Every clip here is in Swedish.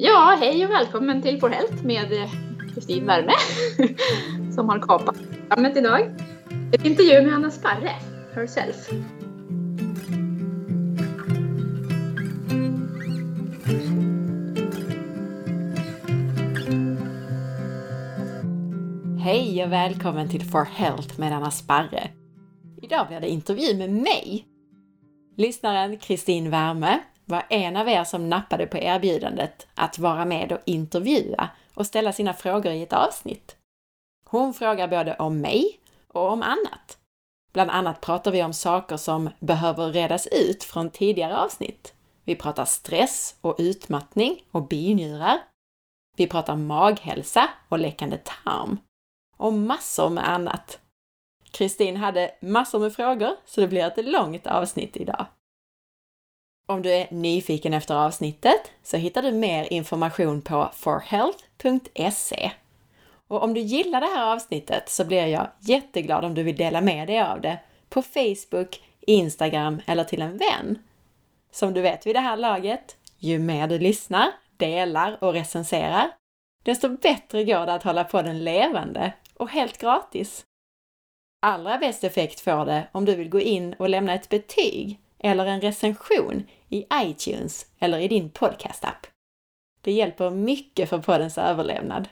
Ja, hej och välkommen till For Health med eh, Kristin Värme som har kapat programmet idag. Ett intervju med Anna Sparre, herself. Hej och välkommen till For Health med Anna Sparre. Idag blir det intervju med mig. Lyssnaren Kristin Värme var en av er som nappade på erbjudandet att vara med och intervjua och ställa sina frågor i ett avsnitt. Hon frågar både om mig och om annat. Bland annat pratar vi om saker som behöver redas ut från tidigare avsnitt. Vi pratar stress och utmattning och binjurar. Vi pratar maghälsa och läckande tarm. Och massor med annat. Kristin hade massor med frågor, så det blir ett långt avsnitt idag. Om du är nyfiken efter avsnittet så hittar du mer information på forhealth.se. Och om du gillar det här avsnittet så blir jag jätteglad om du vill dela med dig av det på Facebook, Instagram eller till en vän. Som du vet vid det här laget, ju mer du lyssnar, delar och recenserar, desto bättre går det att hålla på den levande och helt gratis. Allra bäst effekt får det om du vill gå in och lämna ett betyg eller en recension i iTunes eller i din podcastapp. Det hjälper mycket för poddens överlevnad.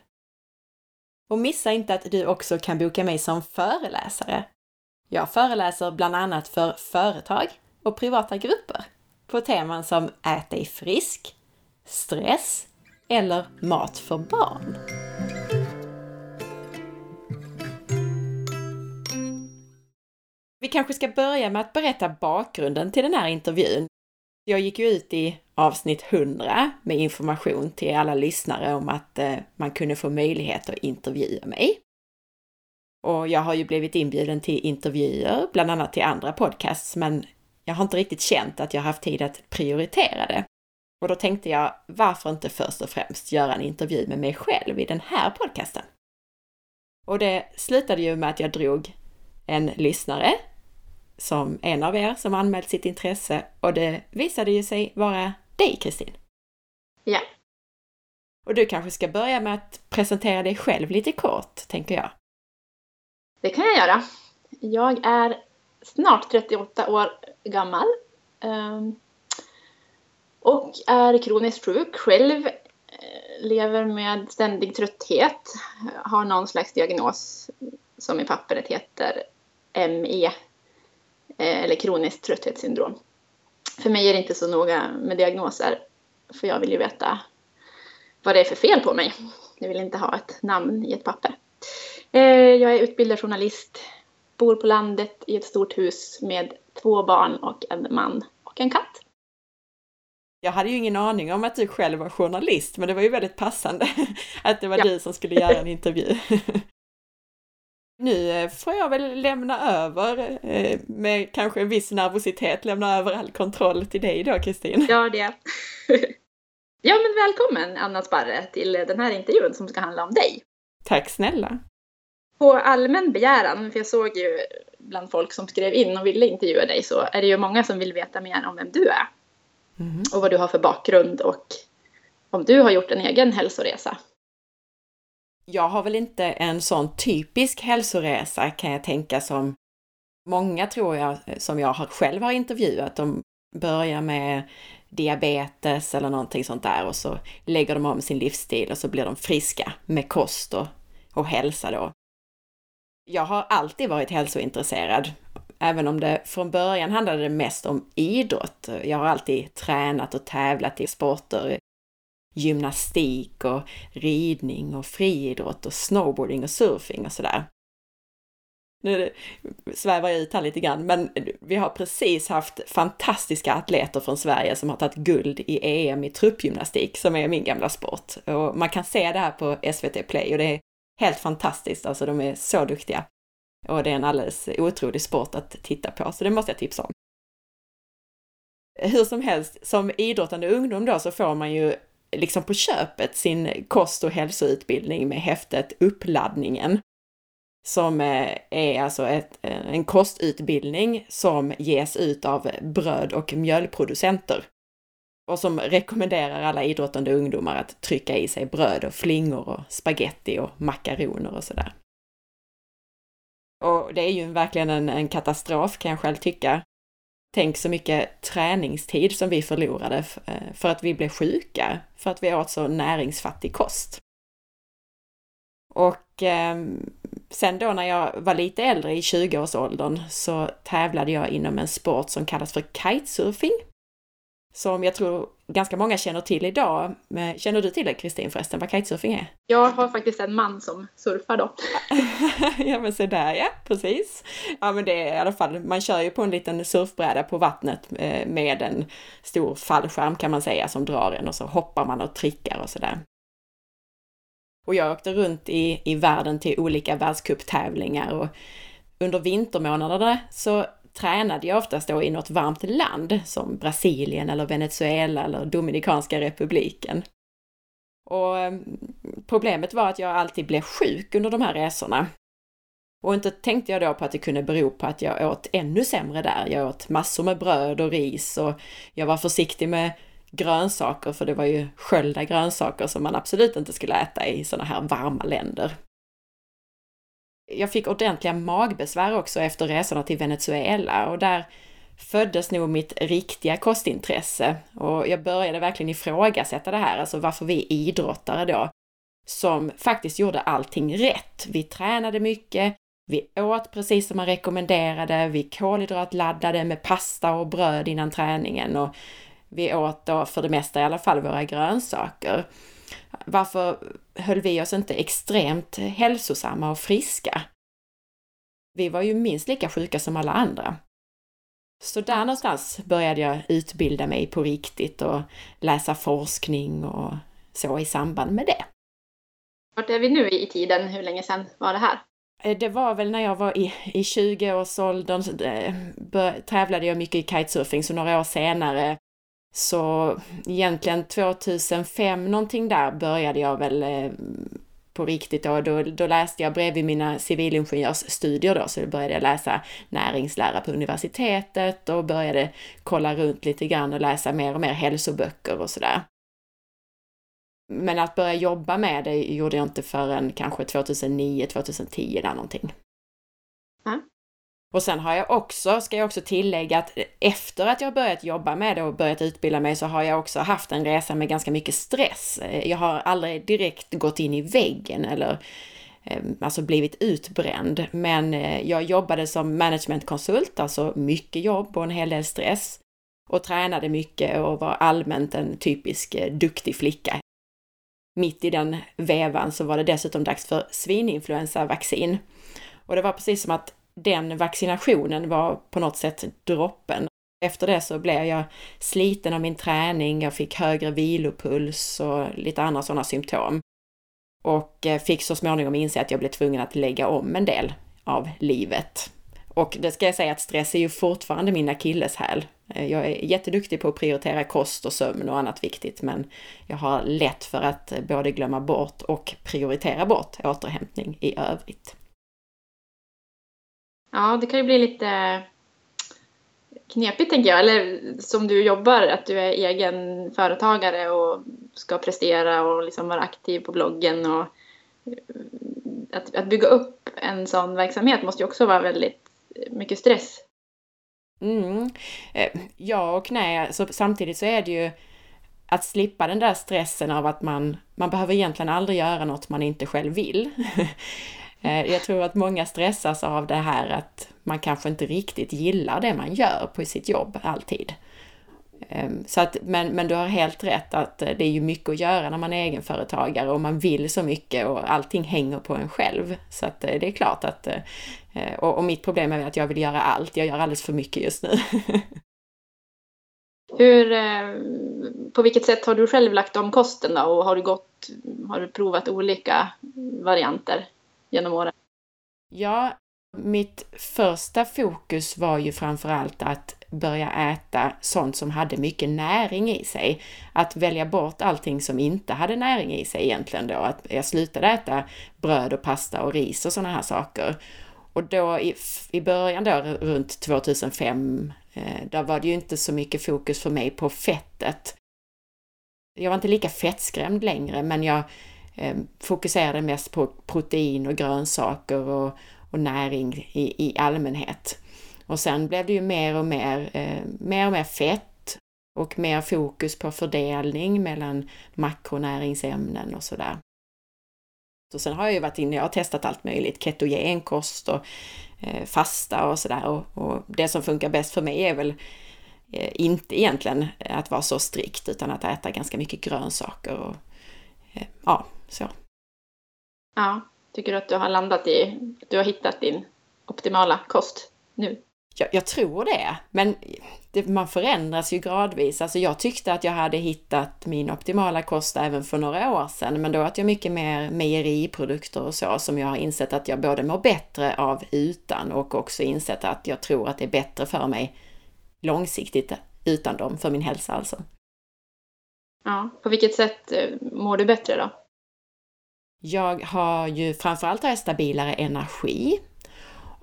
Och missa inte att du också kan boka mig som föreläsare. Jag föreläser bland annat för företag och privata grupper på teman som Ät dig frisk, stress eller mat för barn. Vi kanske ska börja med att berätta bakgrunden till den här intervjun. Jag gick ju ut i avsnitt 100 med information till alla lyssnare om att eh, man kunde få möjlighet att intervjua mig. Och jag har ju blivit inbjuden till intervjuer, bland annat till andra podcasts, men jag har inte riktigt känt att jag haft tid att prioritera det. Och då tänkte jag, varför inte först och främst göra en intervju med mig själv i den här podcasten? Och det slutade ju med att jag drog en lyssnare som en av er som anmält sitt intresse och det visade ju sig vara dig Kristin. Ja. Och du kanske ska börja med att presentera dig själv lite kort, tänker jag. Det kan jag göra. Jag är snart 38 år gammal. Um, och är kroniskt sjuk själv. Lever med ständig trötthet. Har någon slags diagnos som i pappret heter ME Eh, eller kroniskt trötthetssyndrom. För mig är det inte så noga med diagnoser, för jag vill ju veta vad det är för fel på mig. Jag vill inte ha ett namn i ett papper. Eh, jag är utbildad journalist, bor på landet i ett stort hus med två barn och en man och en katt. Jag hade ju ingen aning om att du själv var journalist, men det var ju väldigt passande att det var ja. du som skulle göra en intervju. Nu eh, får jag väl lämna över, eh, med kanske en viss nervositet, lämna över all kontroll till dig då Kristin. Ja, det. ja, men välkommen Anna Sparre till den här intervjun som ska handla om dig. Tack snälla. På allmän begäran, för jag såg ju bland folk som skrev in och ville intervjua dig, så är det ju många som vill veta mer om vem du är. Mm. Och vad du har för bakgrund och om du har gjort en egen hälsoresa jag har väl inte en sån typisk hälsoresa kan jag tänka som många tror jag som jag själv har intervjuat. De börjar med diabetes eller någonting sånt där och så lägger de om sin livsstil och så blir de friska med kost och, och hälsa då. Jag har alltid varit hälsointresserad, även om det från början handlade mest om idrott. Jag har alltid tränat och tävlat i sporter gymnastik och ridning och friidrott och snowboarding och surfing och sådär. Nu svävar jag ut här lite grann, men vi har precis haft fantastiska atleter från Sverige som har tagit guld i EM i truppgymnastik, som är min gamla sport. Och man kan se det här på SVT Play och det är helt fantastiskt, alltså de är så duktiga. Och det är en alldeles otrolig sport att titta på, så det måste jag tipsa om. Hur som helst, som idrottande ungdom då så får man ju liksom på köpet sin kost och hälsoutbildning med häftet Uppladdningen. Som eh, är alltså ett, eh, en kostutbildning som ges ut av bröd och mjölproducenter. och som rekommenderar alla idrottande ungdomar att trycka i sig bröd och flingor och spaghetti och makaroner och sådär. Och det är ju verkligen en, en katastrof kan jag själv tycka. Tänk så mycket träningstid som vi förlorade eh, för att vi blev sjuka, för att vi åt så näringsfattig kost. Och eh, sen då när jag var lite äldre, i 20-årsåldern, så tävlade jag inom en sport som kallas för kitesurfing som jag tror ganska många känner till idag. Känner du till det Kristin förresten, vad kitesurfing är? Jag har faktiskt en man som surfar då. ja men se där ja, precis. Ja men det är i alla fall, man kör ju på en liten surfbräda på vattnet eh, med en stor fallskärm kan man säga som drar en och så hoppar man och trickar och sådär. Och jag åkte runt i, i världen till olika världscuptävlingar och under vintermånaderna så tränade jag oftast då i något varmt land som Brasilien eller Venezuela eller Dominikanska republiken. Och eh, problemet var att jag alltid blev sjuk under de här resorna. Och inte tänkte jag då på att det kunde bero på att jag åt ännu sämre där. Jag åt massor med bröd och ris och jag var försiktig med grönsaker för det var ju sköljda grönsaker som man absolut inte skulle äta i sådana här varma länder. Jag fick ordentliga magbesvär också efter resorna till Venezuela och där föddes nog mitt riktiga kostintresse och jag började verkligen ifrågasätta det här, alltså varför vi idrottare då, som faktiskt gjorde allting rätt. Vi tränade mycket, vi åt precis som man rekommenderade, vi kolhydratladdade med pasta och bröd innan träningen och vi åt då för det mesta i alla fall våra grönsaker varför höll vi oss inte extremt hälsosamma och friska? Vi var ju minst lika sjuka som alla andra. Så där någonstans började jag utbilda mig på riktigt och läsa forskning och så i samband med det. Vart är vi nu i tiden? Hur länge sedan var det här? Eh, det var väl när jag var i, i 20-årsåldern, eh, tävlade jag mycket i kitesurfing, så några år senare så egentligen 2005 någonting där började jag väl eh, på riktigt då, då, då läste jag bredvid mina civilingenjörsstudier då, så började jag läsa näringslära på universitetet och började kolla runt lite grann och läsa mer och mer hälsoböcker och sådär. Men att börja jobba med det gjorde jag inte förrän kanske 2009, 2010 där någonting. Och sen har jag också, ska jag också tillägga att efter att jag börjat jobba med det och börjat utbilda mig så har jag också haft en resa med ganska mycket stress. Eh, jag har aldrig direkt gått in i väggen eller ehm, alltså blivit utbränd. Men eh, jag jobbade som managementkonsult, alltså mycket jobb och en hel del stress. Och tränade mycket och var allmänt en typisk eh, duktig flicka. Mitt i den vevan så var det dessutom dags för svininfluensavaccin. Och det var precis som att den vaccinationen var på något sätt droppen. Efter det så blev jag sliten av min träning, jag fick högre vilopuls och lite andra sådana symptom. Och eh, fick så småningom inse att jag blev tvungen att lägga om en del av livet. Och det ska jag säga att stress är ju fortfarande min akilleshäl. Eh, jag är jätteduktig på att prioritera kost och sömn och annat viktigt, men jag har lätt för att eh, både glömma bort och prioritera bort återhämtning i övrigt. Ja, det kan ju bli lite knepigt tänker jag. Eller som du jobbar, att du är egen företagare och ska prestera och liksom vara aktiv på bloggen. Och eh, att, att bygga upp en sån verksamhet måste ju också vara väldigt mycket stress. Mm. Eh, ja och nej, så samtidigt så är det ju att slippa den där stressen av att man, man behöver egentligen aldrig göra något man inte själv vill. Eh, jag tror att många stressas av det här att man kanske inte riktigt gillar det man gör på sitt jobb alltid. Ehm, så att, men, men du har helt rätt att eh, det är ju mycket att göra när man är egenföretagare och man vill så mycket och allting hänger på en själv. Så att eh, det är klart att, och, och mitt problem är att jag vill göra allt, jag gör alldeles för mycket just nu. Hur, på vilket sätt har du själv lagt om kosten då och har du, gått, har du provat olika varianter? Genom åren? Ja, mitt första fokus var ju framförallt att börja äta sånt som hade mycket näring i sig. Att välja bort allting som inte hade näring i sig egentligen då. Att jag slutade äta bröd och pasta och ris och sådana här saker. Och då i, i början då, runt 2005, eh, där var det ju inte så mycket fokus för mig på fettet. Jag var inte lika fettskrämd längre, men jag Ehm, fokuserade mest på protein och grönsaker och, och näring i, i allmänhet. Och sen blev det ju mer och mer, eh, mer och mer fett och mer fokus på fördelning mellan makronäringsämnen och sådär. Så sen har jag ju varit inne, jag har testat allt möjligt, ketogenkost och eh, fasta och sådär och, och, det som funkar bäst för mig är väl eh, inte egentligen att vara så strikt utan att äta ganska mycket grönsaker och eh, ja, så. Ja, tycker du att du har landat i, du har hittat din optimala kost nu? Jag, jag tror det, men det, man förändras ju gradvis. Alltså jag tyckte att jag hade hittat min optimala kost även för några år sedan, men då åt jag mycket mer mejeriprodukter och så som jag har insett att jag både mår bättre av utan och också insett att jag tror att det är bättre för mig långsiktigt utan dem, för min hälsa alltså. Ja, på vilket sätt eh, mår du bättre då? Jag har ju framförallt har jag stabilare energi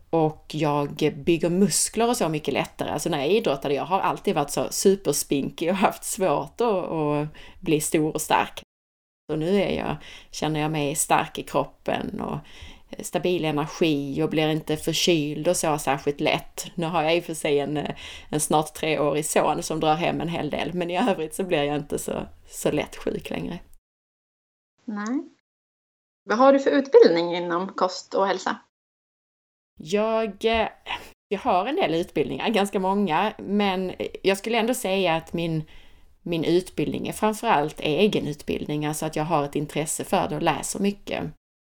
och jag bygger muskler och så mycket lättare. Alltså när jag idrottade, jag har alltid varit så superspinkig och haft svårt att, att bli stor och stark. Och nu är jag, känner jag mig stark i kroppen och stabil energi och blir inte förkyld och så särskilt lätt. Nu har jag i och för sig en, en snart treårig son som drar hem en hel del, men i övrigt så blir jag inte så, så lätt sjuk längre. Nej. Vad har du för utbildning inom kost och hälsa? Jag, eh, jag har en del utbildningar, ganska många, men jag skulle ändå säga att min, min utbildning är framförallt egenutbildning, alltså att jag har ett intresse för det och läser mycket.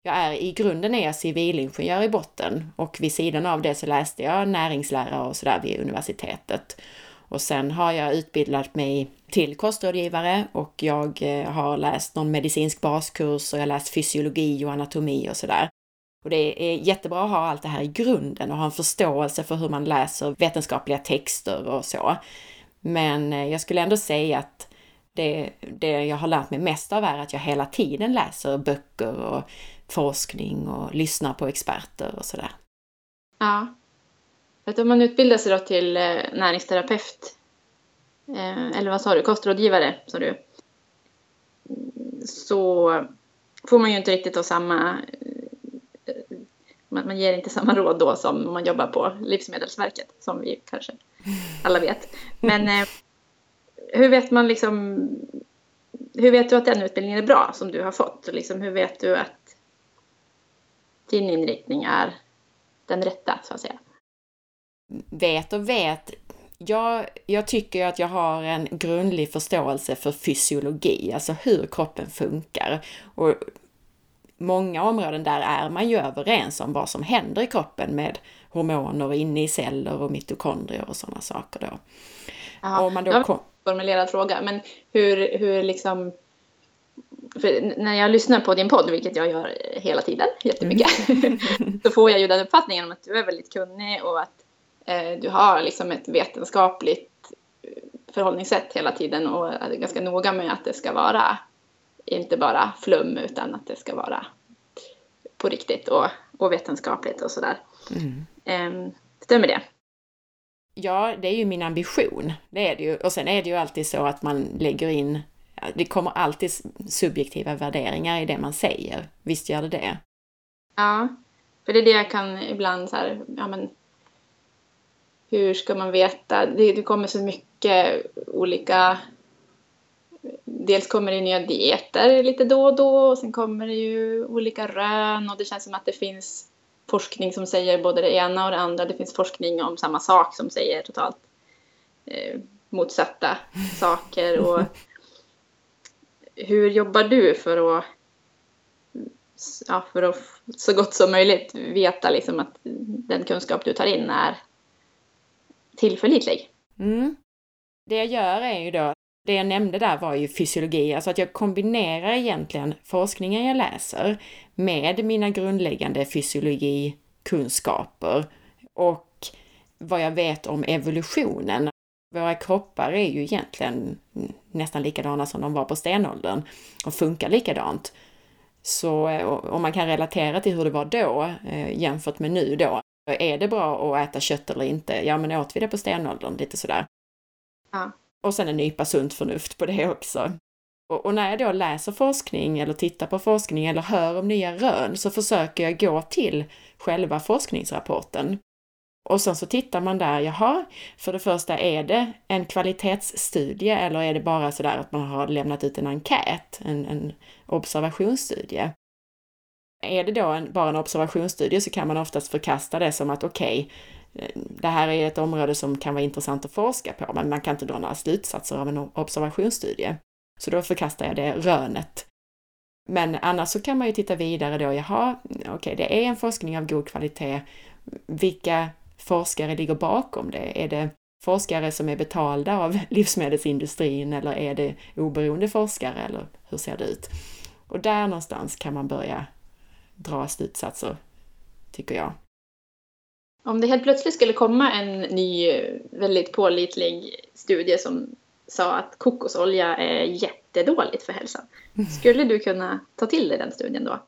Jag är, I grunden är jag civilingenjör i botten och vid sidan av det så läste jag näringslära och sådär vid universitetet. Och sen har jag utbildat mig till kostrådgivare och jag eh, har läst någon medicinsk baskurs och jag har läst fysiologi och anatomi och sådär. Och det är jättebra att ha allt det här i grunden och ha en förståelse för hur man läser vetenskapliga texter och så. Men eh, jag skulle ändå säga att det, det jag har lärt mig mest av är att jag hela tiden läser böcker och forskning och lyssnar på experter och sådär. Ja. Att om man utbildar sig då till eh, näringsterapeut, eh, eller vad sa du, kostrådgivare sa du, så får man ju inte riktigt då samma eh, man, ger inte samma råd då som om man jobbar på Livsmedelsverket, som vi kanske alla vet. Men hur vet man liksom, hur vet du att den utbildningen är bra som du har fått? Liksom, hur vet du att din inriktning är den rätta, så att säga? Vet och vet. Jag, jag tycker att jag har en grundlig förståelse för fysiologi, alltså hur kroppen funkar. Och många områden där är man ju överens om vad som händer i kroppen med hormoner inne i celler och mitokondrier och sådana saker då. Aha, man då det var en formulerad fråga, men hur, hur liksom när jag lyssnar på din podd, vilket jag gör hela tiden, jättemycket, mm. så får jag ju den uppfattningen om att du är väldigt kunnig och att du har liksom ett vetenskapligt förhållningssätt hela tiden och är ganska noga med att det ska vara inte bara flum utan att det ska vara på riktigt och, och vetenskapligt och sådär. Mm. Ehm, stämmer det? Ja, det är ju min ambition. Det är det ju. Och sen är det ju alltid så att man lägger in, det kommer alltid subjektiva värderingar i det man säger. Visst gör det det? Ja, för det är det jag kan ibland så här, ja men hur ska man veta? Det, det kommer så mycket olika dels kommer det nya dieter lite då och då och sen kommer det ju olika rön och det känns som att det finns forskning som säger både det ena och det andra. Det finns forskning om samma sak som säger totalt eh, motsatta saker. Och hur jobbar du för att, ja, för att så gott som möjligt veta liksom att den kunskap du tar in är tillförlitlig? Mm. Det jag gör är ju då det jag nämnde där var ju fysiologi, alltså att jag kombinerar egentligen forskningen jag läser med mina grundläggande fysiologikunskaper och vad jag vet om evolutionen. Våra kroppar är ju egentligen nästan likadana som de var på stenåldern och funkar likadant. Så eh, om man kan relatera till hur det var då eh, jämfört med nu då, är det bra att äta kött eller inte? Ja, men åt vi det på stenåldern? Lite sådär. Ja. Och sen en nypa sunt förnuft på det också. Och, och, när jag då läser forskning eller tittar på forskning eller hör om nya rön så försöker jag gå till själva forskningsrapporten. Och sen så tittar man där, jaha, för det första är det en kvalitetsstudie eller är det bara sådär att man har lämnat ut en enkät, en, en observationsstudie? Är det då en, bara en observationsstudie så kan man oftast förkasta det som att okej, okay, det här är ett område som kan vara intressant att forska på, men man kan inte dra några slutsatser av en observationsstudie. Så då förkastar jag det rönet. Men annars så kan man ju titta vidare då, jaha, okej, okay, det är en forskning av god kvalitet. Vilka forskare ligger bakom det? Är det forskare som är betalda av livsmedelsindustrin eller är det oberoende forskare eller hur ser det ut? Och där någonstans kan man börja dra slutsatser, tycker jag. Om det helt plötsligt skulle komma en ny väldigt pålitlig studie som sa att kokosolja är jättedåligt för hälsan. Skulle du kunna ta till dig den studien då?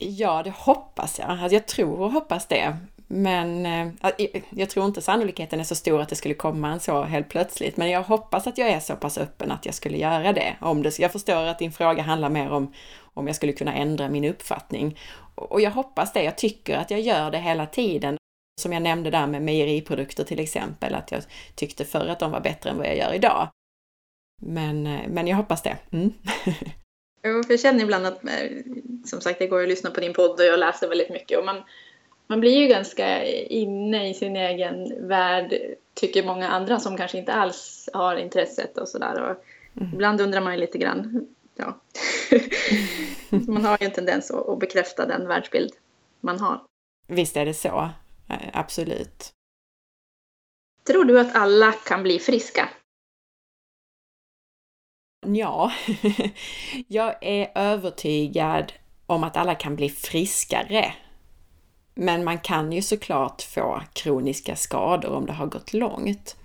Ja, det hoppas jag. Alltså jag tror och hoppas det. Men eh, jag tror inte sannolikheten är så stor att det skulle komma en så helt plötsligt. Men jag hoppas att jag är så pass öppen att jag skulle göra det. Om det jag förstår att din fråga handlar mer om om jag skulle kunna ändra min uppfattning. Och jag hoppas det. Jag tycker att jag gör det hela tiden. Som jag nämnde där med mejeriprodukter till exempel, att jag tyckte förr att de var bättre än vad jag gör idag. Men, eh, men jag hoppas det. Mm. jag känner ibland att, eh, som sagt, jag går och lyssnar på din podd och jag läser väldigt mycket och man, man blir ju ganska inne i sin egen värld, tycker många andra som kanske inte alls har intresset och sådär. Mm. Ibland undrar man ju lite grann, ja. man har ju en tendens att bekräfta den världsbild man har. Visst är det så. Eh, absolut. Tror du att alla kan bli friska? Ja, jag är övertygad om att alla kan bli friskare. Men man kan ju såklart få kroniska skador om det har gått långt.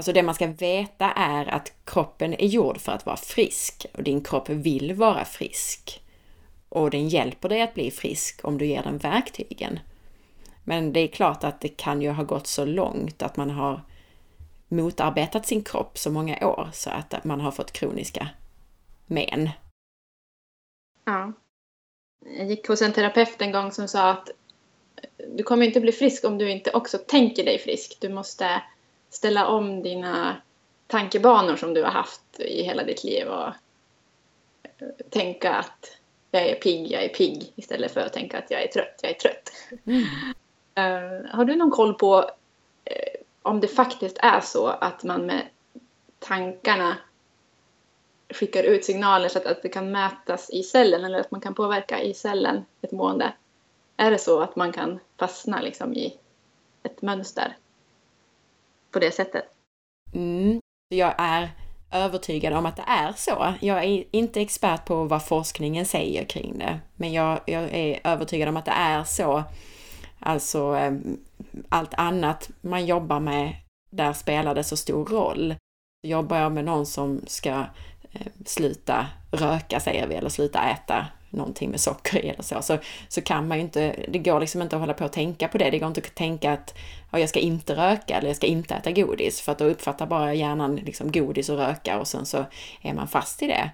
Alltså det man ska veta är att kroppen är gjord för att vara frisk och din kropp vill vara frisk. Och den hjälper dig att bli frisk om du ger den verktygen. Men det är klart att det kan ju ha gått så långt att man har motarbetat sin kropp så många år så att man har fått kroniska men. Ja. Jag gick hos en terapeut en gång som sa att du kommer inte bli frisk om du inte också tänker dig frisk. Du måste ställa om dina tankebanor som du har haft i hela ditt liv och tänka att jag är pigg, jag är pigg istället för att tänka att jag är trött, jag är trött. Mm. Uh, har du någon koll på uh, om det faktiskt är så att man med tankarna skickar ut signaler så att, att det kan mätas i cellen eller att man kan påverka i cellen ett mående? Är det så att man kan fastna liksom i ett mönster på det sättet? Mm. Jag är övertygad om att det är så. Jag är inte expert på vad forskningen säger kring det, men jag, jag är övertygad om att det är så. Alltså ehm, allt annat man jobbar med, där spelar det så stor roll. Jobbar jag med någon som ska ehm, sluta röka, säger vi, eller sluta äta någonting med socker i eller så, så, så kan man ju inte, det går liksom inte att hålla på och tänka på det. Det går inte att tänka att ja, jag ska inte röka eller jag ska inte äta godis, för att då uppfattar bara hjärnan liksom godis och röka och sen så är man fast i det.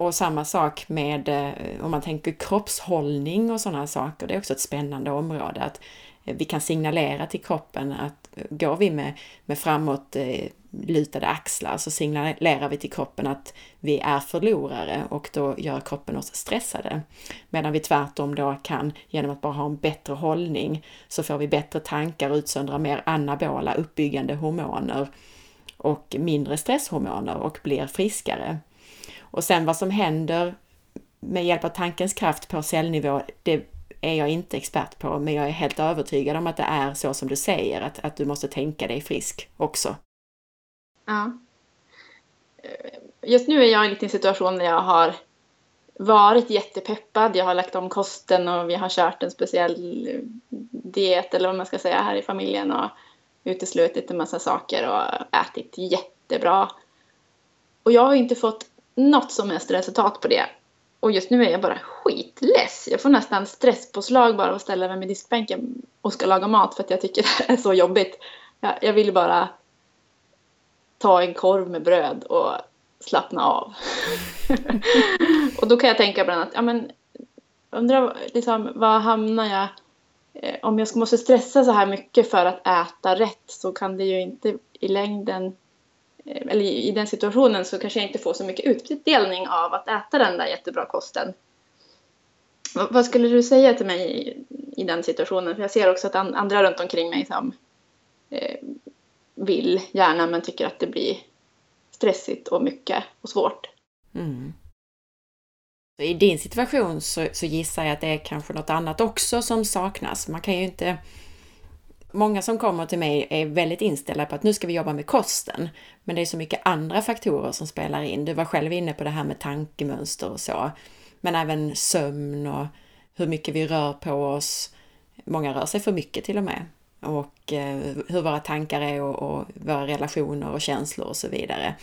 Och samma sak med eh, om man tänker kroppshållning och sådana saker, det är också ett spännande område. att Eh, vi kan signalera till kroppen att eh, går vi med, med framåt eh, lutade axlar så signalerar vi till kroppen att vi är förlorare och då gör kroppen oss stressade. Medan vi tvärtom då kan, genom att bara ha en bättre hållning, så får vi bättre tankar och utsöndrar mer anabola uppbyggande hormoner och mindre stresshormoner och blir friskare. Och sen vad som händer med hjälp av tankens kraft på cellnivå, det är jag inte expert på, men jag är helt övertygad om att det är så som du säger, att, att du måste tänka dig frisk också. Ja. Eh, just nu är jag i en liten situation där jag har varit jättepeppad. Jag har lagt om kosten och vi har kört en speciell eh, diet eller vad man ska säga här i familjen och uteslutit en massa saker och ätit jättebra. Och jag har inte fått något som helst resultat på det. Och just nu är jag bara skitless. Jag får nästan stresspåslag bara av att ställa mig med diskbänken och ska laga mat för att jag tycker det är så jobbigt. Jag, jag vill bara ta en korv med bröd och slappna av. och då kan jag tänka bland annat, ja men undrar liksom, vad hamnar jag eh, om jag måste stressa så här mycket för att äta rätt så kan det ju inte i längden Eh, eller i den situationen så kanske jag inte får så mycket utdelning av att äta den där jättebra kosten. Vad skulle du säga till mig i, i den situationen? För jag ser också att andra runt omkring mig som eh, vill gärna men tycker att det blir stressigt och mycket och svårt. Mm. I din situation så, så, gissar jag att det är kanske något annat också som saknas. Man kan ju inte... Många som kommer till mig är väldigt inställda på att nu ska vi jobba med kosten. Men det är så mycket andra faktorer som spelar in. Du var själv inne på det här med tankemönster och så. Men även sömn och hur mycket vi rör på oss. Många rör sig för mycket till och med. Och eh, hur våra tankar är och, och våra relationer och känslor och så vidare.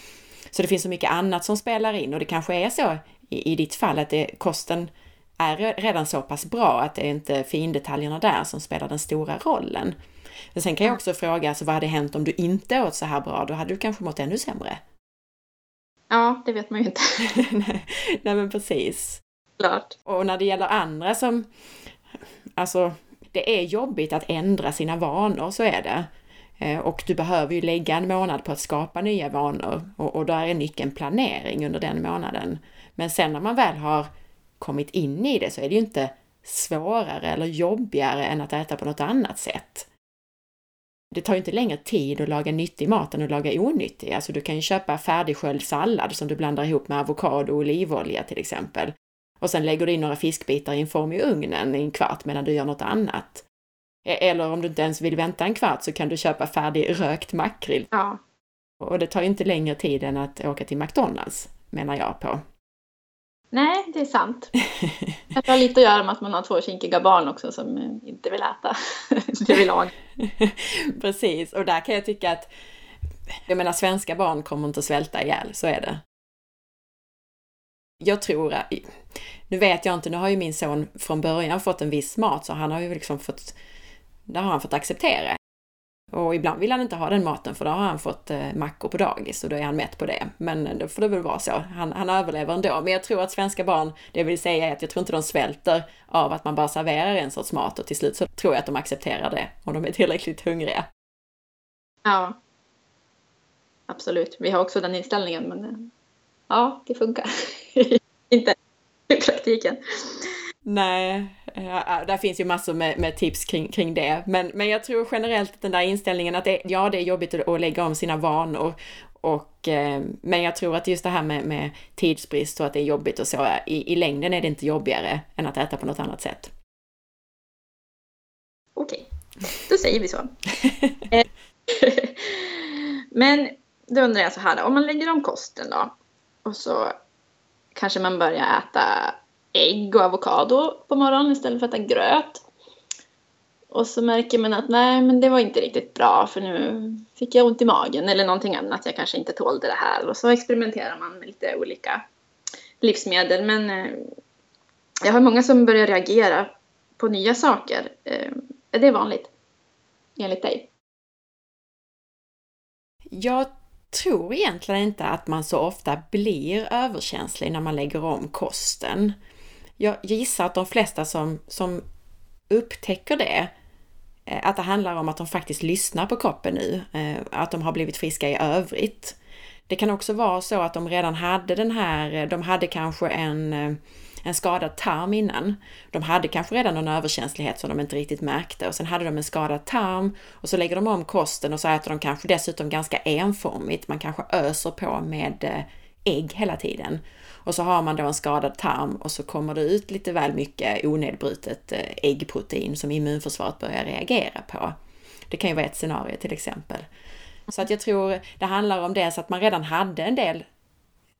Så det finns så mycket annat som spelar in och det kanske är så i, i ditt fall att det, kosten är redan så pass bra att det är inte findetaljerna där som spelar den stora rollen. Men sen kan jag också fråga, alltså, vad hade hänt om du inte åt så här bra? Då hade du kanske mått ännu sämre. Ja, det vet man ju inte. Nej, men precis. Klart. Och när det gäller andra som, alltså, det är jobbigt att ändra sina vanor, så är det. Eh, och du behöver ju lägga en månad på att skapa nya vanor och, och där är nyckeln planering under den månaden. Men sen när man väl har kommit in i det så är det ju inte svårare eller jobbigare än att äta på något annat sätt. Det tar ju inte längre tid att laga nyttig mat än att laga onyttig. Alltså du kan ju köpa färdigsköljd sallad som du blandar ihop med avokado och olivolja till exempel. Och sen lägger du in några fiskbitar i en form i ugnen i en kvart medan du gör något annat. E- eller om du inte ens vill vänta en kvart så kan du köpa färdig rökt makrill. Ja. Och det tar ju inte längre tid än att åka till McDonalds, menar jag på. Nej, det är sant. Det har lite att göra med att man har två kinkiga barn också som eh, inte vill äta det vill lagar. Precis, och där kan jag tycka att jag menar svenska barn kommer inte att svälta ihjäl, så är det. Jag tror, nu vet jag inte, nu har ju min son från början fått en viss mat så han har ju liksom fått, där har han fått acceptera. Och ibland vill han inte ha den maten för då har han fått eh, mackor på dagis och då är han mätt på det. Men eh, då får det väl vara så. Han, han överlever ändå. Men jag tror att svenska barn, det vill säga är att jag tror inte de svälter av att man bara serverar en sorts mat och till slut så tror jag att de accepterar det om de är tillräckligt hungriga. Ja. Absolut. Vi har också den inställningen men eh, ja, det funkar. inte i praktiken. Nej, där finns ju massor med, med tips kring, kring det. Men, men jag tror generellt att den där inställningen att det, ja, det är jobbigt att, att lägga om sina vanor. Och, eh, men jag tror att just det här med, med tidsbrist och att det är jobbigt och så, i, i längden är det inte jobbigare än att äta på något annat sätt. Okej, då säger vi så. Eh, men då undrar jag så här, om man lägger om kosten då och så kanske man börjar äta ägg och avokado på morgonen istället för att äta gröt. Och så märker man att nej, men det var inte riktigt bra för nu fick jag ont i magen eller någonting annat. Jag kanske inte tålde det här. Och så experimenterar man med lite olika livsmedel. Men eh, jag har många som börjar reagera på nya saker. Eh, är det vanligt? Enligt dig? Jag tror egentligen inte att man så ofta blir överkänslig när man lägger om kosten jag gissar att de flesta som, som upptäcker det, eh, att det handlar om att de faktiskt lyssnar på kroppen nu, eh, att de har blivit friska i övrigt. Det kan också vara så att de redan hade den här, eh, de hade kanske en, en skadad tarm innan. De hade kanske redan någon överkänslighet som de inte riktigt märkte och sen hade de en skadad tarm och så lägger de om kosten och så äter de kanske dessutom ganska enformigt. Man kanske öser på med ägg hela tiden. Och så har man då en skadad tarm och så kommer det ut lite väl mycket onedbrutet eh, äggprotein som immunförsvaret börjar reagera på. Det kan ju vara ett scenario till exempel. Så att jag tror det handlar om dels att man redan hade en del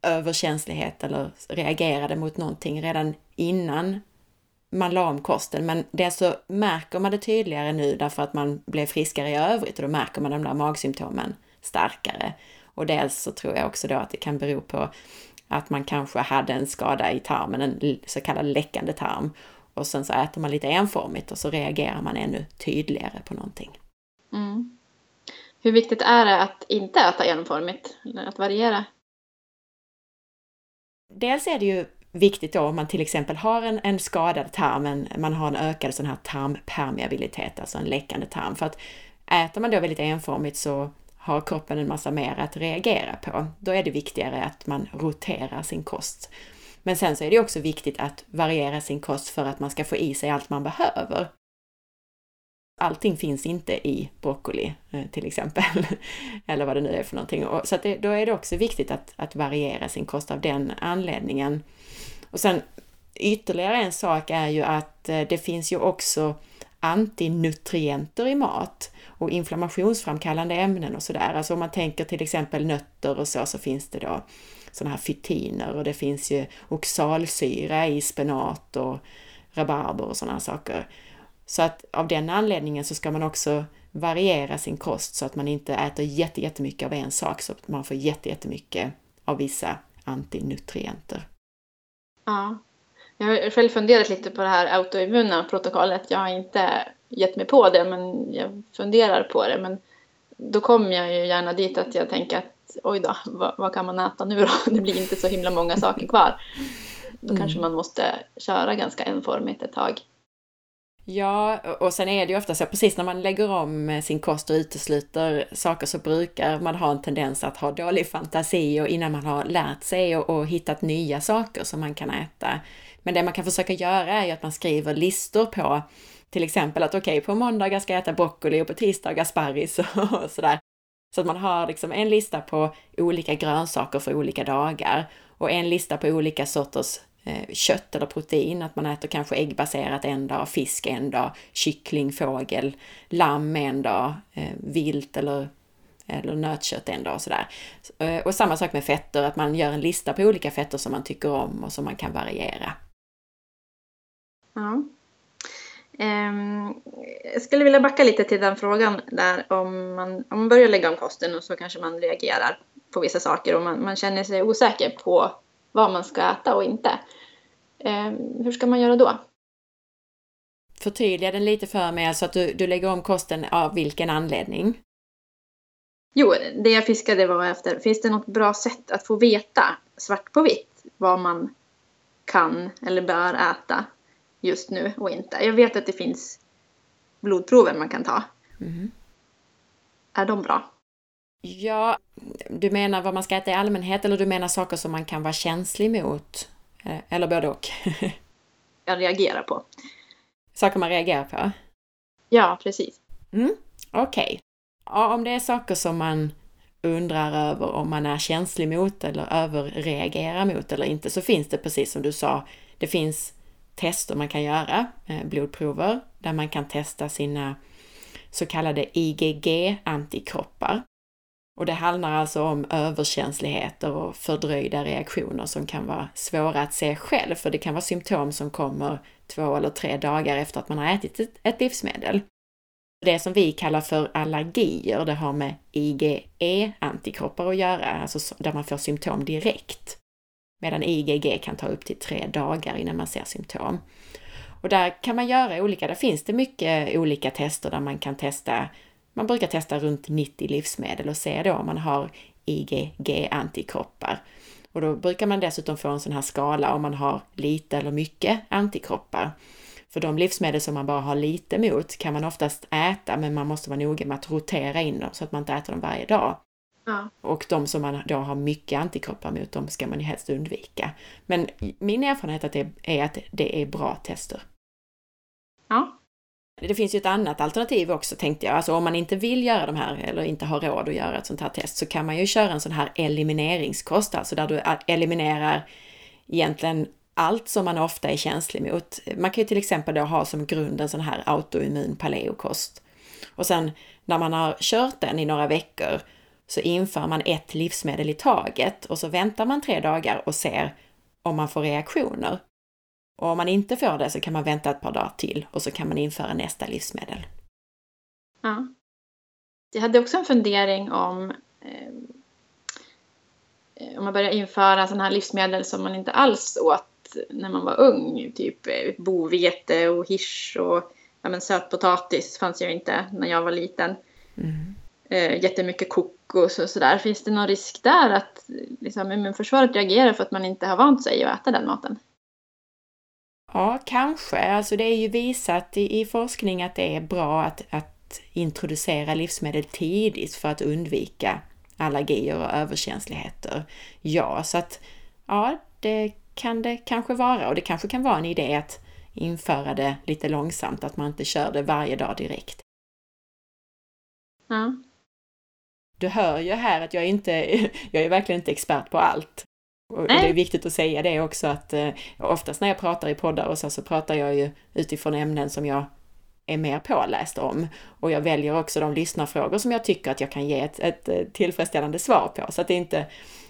överkänslighet eller reagerade mot någonting redan innan man la om kosten. Men det så märker man det tydligare nu därför att man blev friskare i övrigt och då märker man de där magsymptomen starkare. Och dels så tror jag också då att det kan bero på att man kanske hade en skada i tarmen, en så kallad läckande tarm. Och sen så äter man lite enformigt och så reagerar man ännu tydligare på någonting. Mm. Hur viktigt är det att inte äta enformigt, eller att variera? dels är det ju viktigt då om man till exempel har en, en skadad tarm, en, man har en ökad sån här tarmpermeabilitet, alltså en läckande tarm. För att äter man då väldigt enformigt så har kroppen en massa mer att reagera på. Då är det viktigare att man roterar sin kost. Men sen så är det också viktigt att variera sin kost för att man ska få i sig allt man behöver. Allting finns inte i broccoli eh, till exempel, eller vad det nu är för någonting. Så det, då är det också viktigt att, att variera sin kost av den anledningen. Och sen ytterligare en sak är ju att eh, det finns ju också antinutrienter i mat och inflammationsframkallande ämnen och sådär. Alltså om man tänker till exempel nötter och så, så finns det då sådana här fytiner och det finns ju oxalsyra i spenat och rabarber och sådana saker. Så att av den anledningen så ska man också variera sin kost så att man inte äter jättemycket av en sak så att man får jättemycket av vissa antinutrienter. Ja. Jag har själv funderat lite på det här autoimmuna protokollet. Jag har inte gett mig på det, men jag funderar på det. Men då kommer jag ju gärna dit att jag tänker att oj då, vad, vad, kan man äta nu då? Det blir inte så himla många saker kvar. Då mm. kanske man måste köra ganska enformigt ett tag. Ja, och sen är det ju ofta så precis när man lägger om sin kost och utesluter saker så brukar man ha en tendens att ha dålig fantasi och innan man har lärt sig och, och hittat nya saker som man kan äta. Men det man kan försöka göra är ju att man skriver listor på till exempel att okej, okay, på måndagar ska jag äta broccoli och på tisdagar sparris och sådär. Så att man har liksom en lista på olika grönsaker för olika dagar och en lista på olika sorters eh, kött eller protein, att man äter kanske äggbaserat en dag, fisk en dag, kyckling, fågel, lamm en dag, eh, vilt eller, eller nötkött en dag och sådär. Eh, och samma sak med fetter, att man gör en lista på olika fetter som man tycker om och som man kan variera. Ja. Um, jag skulle vilja backa lite till den frågan där om man, om man börjar lägga om kosten och så kanske man reagerar på vissa saker och man, man känner sig osäker på vad man ska äta och inte. Um, hur ska man göra då? Förtydliga den lite för mig, alltså att du, du lägger om kosten av vilken anledning? Jo, det jag fiskade var efter, finns det något bra sätt att få veta svart på vitt vad man kan eller bör äta just nu och inte. Jag vet att det finns blodprover man kan ta. Mm. Är de bra? Ja, du menar vad man ska äta i allmänhet eller du menar saker som man kan vara känslig mot? Eh, eller både och? jag reagerar på. Saker man reagerar på? Ja, precis. Mm, Okej. Okay. Ja, om det är saker som man undrar över om man är känslig mot eller överreagerar mot eller inte så finns det precis som du sa, det finns tester man kan göra, eh, blodprover, där man kan testa sina så kallade IgG-antikroppar. Och det handlar alltså om överkänsligheter och fördröjda reaktioner som kan vara svåra att se själv, för det kan vara symptom som kommer två eller tre dagar efter att man har ätit ett, ett livsmedel. Det som vi kallar för allergier, det har med IgE-antikroppar att göra, alltså där man får symptom direkt. Medan IgG kan ta upp till tre dagar innan man ser symptom. Och där kan man göra olika, där finns det mycket olika tester där man kan testa, man brukar testa runt 90 livsmedel och se då om man har IgG-antikroppar. Och då brukar man dessutom få en sån här skala om man har lite eller mycket antikroppar. För de livsmedel som man bara har lite mot kan man oftast äta, men man måste vara noga med att rotera in dem så att man inte äter dem varje dag. Ja. Och de som man då har mycket antikroppar mot, de ska man ju helst undvika. Men min erfarenhet att det är att det är bra tester. Ja. Det finns ju ett annat alternativ också tänkte jag. Alltså om man inte vill göra de här eller inte har råd att göra ett sånt här test så kan man ju köra en sån här elimineringskost, alltså där du eliminerar egentligen allt som man ofta är känslig mot. Man kan ju till exempel då ha som grund en sån här autoimmun paleokost. Och sen när man har kört den i några veckor så inför man ett livsmedel i taget och så väntar man tre dagar och ser om man får reaktioner. Och om man inte får det så kan man vänta ett par dagar till och så kan man införa nästa livsmedel. Ja. Jag hade också en fundering om eh, om man börjar införa sådana här livsmedel som man inte alls åt när man var ung. Typ eh, bovete och hirs och ja, men sötpotatis fanns ju inte när jag var liten. Mm. Eh, jättemycket kok PCOS och sådär, finns det någon risk där att liksom, immunförsvaret reagerar för att man inte har vant sig att äta den maten? Ja, kanske. Alltså det är ju visat i, i forskning att det är bra att, att introducera livsmedel tidigt för att undvika allergier och överkänsligheter. Ja, så att ja, det kan det kanske vara och det kanske kan vara en idé att införa det lite långsamt, att man inte kör det varje dag direkt. Ja. Du hör ju här att jag inte, jag är verkligen inte expert på allt. Och det är viktigt att säga det också att eh, oftast när jag pratar i poddar och så, så pratar jag ju utifrån ämnen som jag är mer påläst om. Och jag väljer också de lyssnarfrågor som jag tycker att jag kan ge ett, ett eh, tillfredsställande svar på. Så att det inte,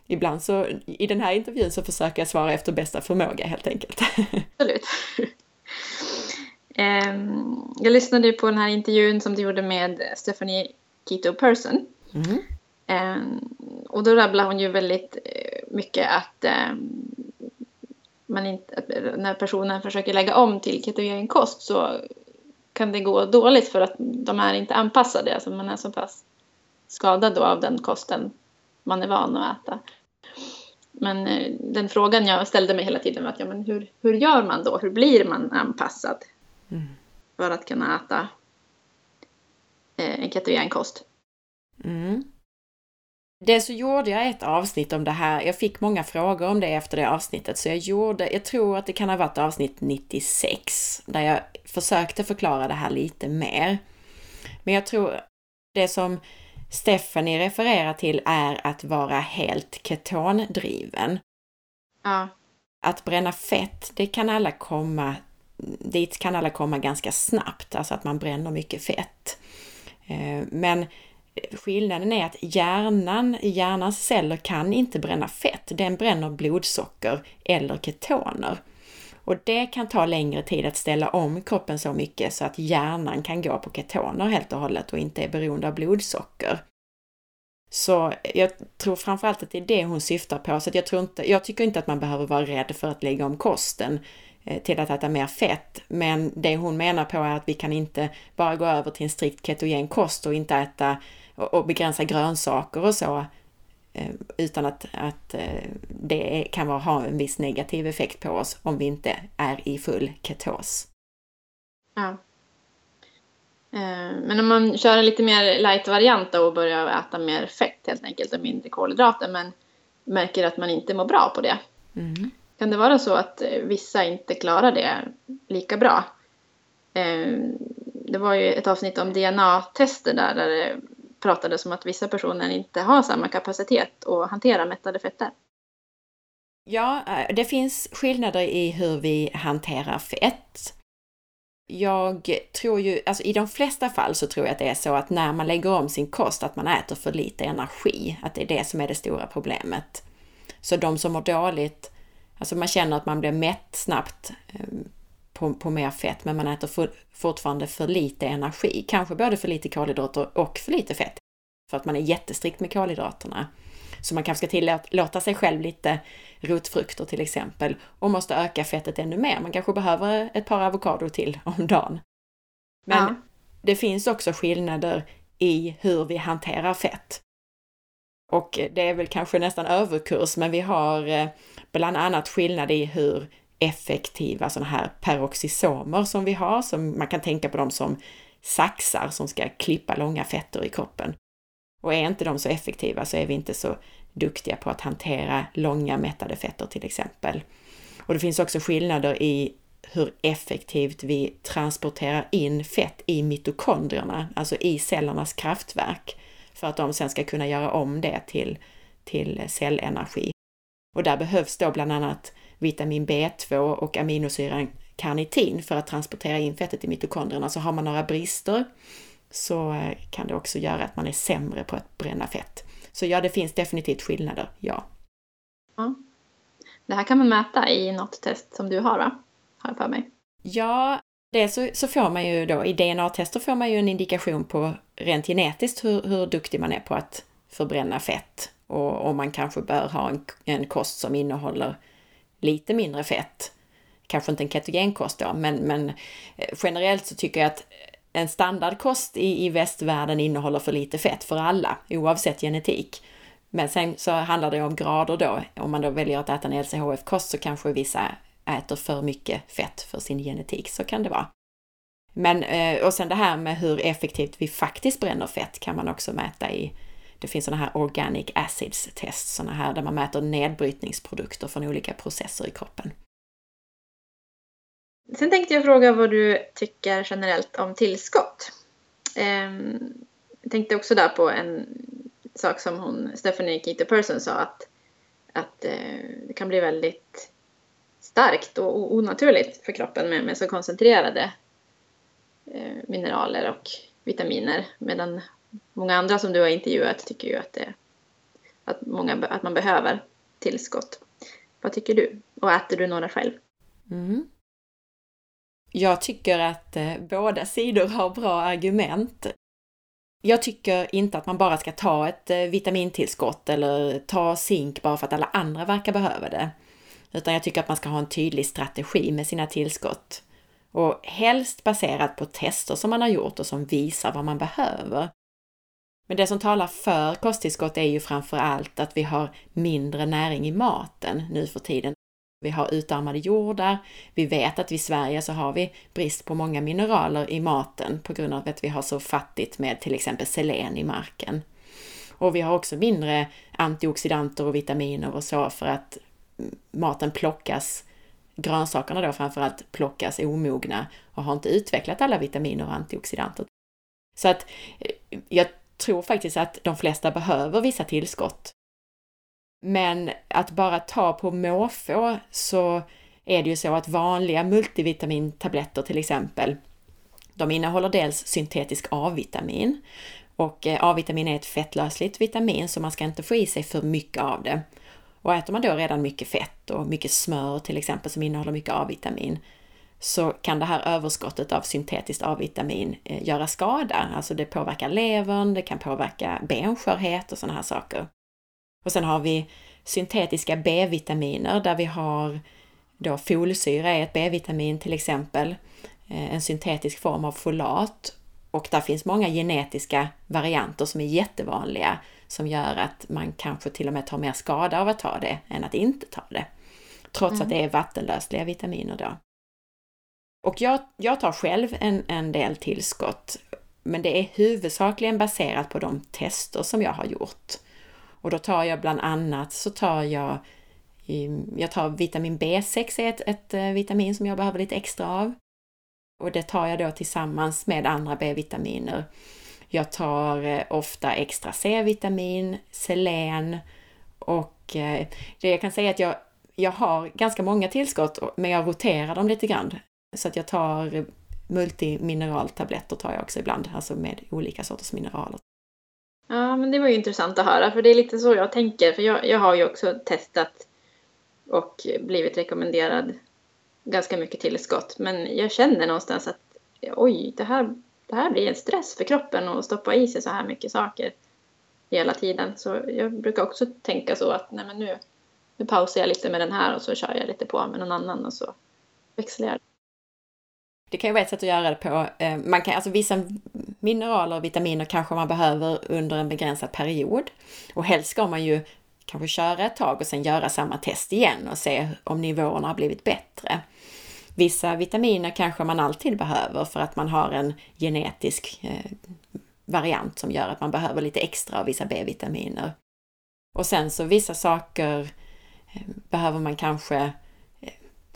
ibland så, i den här intervjun så försöker jag svara efter bästa förmåga helt enkelt. Absolut. Ehm, jag lyssnade på den här intervjun som du gjorde med Stephanie Keto Person. Mm. Ehm, och då rabblar hon ju väldigt eh, mycket att, ehm, man inte, att när personen försöker lägga om till ketogen kost så kan det gå dåligt för att de är inte anpassade. Alltså man är så pass skadad då av den kosten man är van att äta. Men eh, den frågan jag ställde mig hela tiden var att ja, men hur, hur gör man då? Hur blir man anpassad Mm. för att kunna äta eh, en ketogen kost? Mm. Det så gjorde jag ett avsnitt om det här. Jag fick många frågor om det efter det avsnittet, så jag gjorde, jag tror att det kan ha varit avsnitt 96, där jag försökte förklara det här lite mer. Men jag tror det som Stephanie refererar till är att vara helt ketondriven. Ja, Att bränna fett, det kan alla komma, dit kan alla komma ganska snabbt, alltså att man bränner mycket fett. Eh, Men skillnaden är att hjärnan, hjärnans celler kan inte bränna fett. Den bränner blodsocker eller ketoner. Och det kan ta längre tid att ställa om kroppen så mycket så att hjärnan kan gå på ketoner helt och hållet och inte är beroende av blodsocker. Så jag tror framförallt att det är det hon syftar på. Så att jag, tror inte, jag tycker inte att man behöver vara rädd för att lägga om kosten eh, till att äta mer fett. Men det hon menar på är att vi kan inte bara gå över till en strikt ketogen kost och inte äta och och begränsa grönsaker och så eh, utan att, att eh, det kan vara, ha en viss negativ effekt på oss om vi inte är i full ketos. ja. Eh, Men om man kör en lite mer light-variant och börjar äta mer fett helt enkelt och mindre kolhydrater men märker att man inte mår bra på det. Mm. Kan det vara så att vissa inte klarar det lika bra? Det var ju ett avsnitt om DNA-tester där, där pratades om att vissa personer inte har samma kapacitet att hantera mättade fetter. Ja, eh, det finns skillnader i hur vi hanterar fett. Jag tror ju, alltså i de flesta fall så tror jag att det är så att när man lägger om sin kost att man äter för lite energi, att det är det som är det stora problemet. Så de som mår dåligt, alltså man känner att man blir mätt snabbt ehm, på, på mer fett, men man äter for, fortfarande för lite energi. Kanske både för lite kolhydrater och för lite fett. För att man är jättestrikt med kolhydraterna. Så man kanske ska tillåta sig själv lite rotfrukter till exempel och måste öka fettet ännu mer. Man kanske behöver ett par avokado till om dagen. Men Ja. det finns också skillnader i hur vi hanterar fett. Och det är väl kanske nästan överkurs, men vi har eh, bland annat skillnad i hur effektiva sådana här peroxisomer som vi har, som man kan tänka på dem som saxar som ska klippa långa fetter i kroppen. Och är inte de så effektiva så är vi inte så duktiga på att hantera långa mättade fetter till exempel. Och det finns också skillnader i hur effektivt vi transporterar in fett i mitokondrierna, alltså i cellernas kraftverk, för att de sen ska kunna göra om det till, till cellenergi. Och där behövs då bland annat vitamin B2 och aminosyran karnitin för att transportera in fettet i mitokondrierna. Så har man några brister så eh, kan det också göra att man är sämre på att bränna fett. Så ja, det finns definitivt skillnader, ja. Ja. Det här kan man mäta i något test som du har va? Har jag för mig. Ja, det så, så får man ju då, i DNA-tester får man ju en indikation på rent genetiskt hur, hur duktig man är på att förbränna fett. Och om man kanske bör ha en, en kost som innehåller lite mindre fett. Kanske inte en ketogenkost då, men, men eh, generellt så tycker jag att en standardkost i, i västvärlden innehåller för lite fett för alla, oavsett genetik. Men sen så handlar det om grader då. Om man då väljer att äta en LCHF-kost så kanske vissa äter för mycket fett för sin genetik, så kan det vara. Men, eh, och sen det här med hur effektivt vi faktiskt bränner fett kan man också mäta i det finns sådana här organic acids test, sådana här där man mäter nedbrytningsprodukter från olika processer i kroppen. Sen tänkte jag fråga vad du tycker generellt om tillskott. Ehm, jag tänkte också där på en sak som hon, Stephanie Keita Person sa att, att eh, det kan bli väldigt starkt och onaturligt för kroppen med, med så koncentrerade eh, mineraler och vitaminer. Medan många andra som du har intervjuat tycker ju att, det, att, många, att man behöver tillskott. Vad tycker du? Och äter du några själv? Mm. Jag tycker att eh, båda sidor har bra argument. Jag tycker inte att man bara ska ta ett eh, vitamintillskott eller ta zink bara för att alla andra verkar behöva det. Utan jag tycker att man ska ha en tydlig strategi med sina tillskott. Och helst baserat på tester som man har gjort och som visar vad man behöver. Men det som talar för kosttillskott är ju framför allt att vi har mindre näring i maten nu för tiden. Vi har utarmade jordar. Vi vet att i Sverige så har vi brist på många mineraler i maten på grund av att vi har så fattigt med till exempel selen i marken. Och vi har också mindre antioxidanter och vitaminer och så för att maten plockas, grönsakerna då framförallt plockas omogna och har inte utvecklat alla vitaminer och antioxidanter. Så att eh, jag tror faktiskt att de flesta behöver vissa tillskott. Men att bara ta på måfå så är det ju så att vanliga multivitamintabletter till exempel, de innehåller dels syntetisk A-vitamin och eh, A-vitamin är ett fettlösligt vitamin så man ska inte få i sig för mycket av det. Och äter man då redan mycket fett och mycket smör till exempel som innehåller mycket A-vitamin så kan det här överskottet av syntetiskt A-vitamin eh, göra skada. Alltså det påverkar levern, det kan påverka benskörhet och sådana här saker. Och sen har vi syntetiska B-vitaminer där vi har då folsyra är ett B-vitamin till exempel, eh, en syntetisk form av folat. Och där finns många genetiska varianter som är jättevanliga som gör att man kanske till och med tar mer skada av att ta det än att inte ta det. Trots mm. att det är vattenlösliga vitaminer då. Och jag, jag tar själv en, en del tillskott, men det är huvudsakligen baserat på de tester som jag har gjort. Och då tar jag bland annat så tar jag ehm, jag tar vitamin B6 är ett, ett eh, vitamin som jag behöver lite extra av. Och det tar jag då tillsammans med andra B-vitaminer. Jag tar eh, ofta extra C-vitamin, selen och eh, det jag kan säga att jag, jag har ganska många tillskott men jag roterar dem lite grann. Så att jag tar multimineraltabletter tar jag också ibland, alltså med olika sorters mineraler. Ja, men det var ju intressant att höra, för det är lite så jag tänker. För jag, jag har ju också testat och blivit rekommenderad ganska mycket tillskott. Men jag känner någonstans att oj, det här, det här blir en stress för kroppen att stoppa i sig så här mycket saker hela tiden. Så jag brukar också tänka så att nej men nu, nu pausar jag lite med den här och så kör jag lite på med någon annan och så växlar jag. Det kan ju vara ett sätt att göra det på. Eh, man kan, alltså vissa mineraler och vitaminer kanske man behöver under en begränsad period. Och helst ska man ju kanske köra ett tag och sen göra samma test igen och se om nivåerna har blivit bättre. Vissa vitaminer kanske man alltid behöver för att man har en genetisk eh, variant som gör att man behöver lite extra av vissa B-vitaminer. Och sen så vissa saker eh, behöver man kanske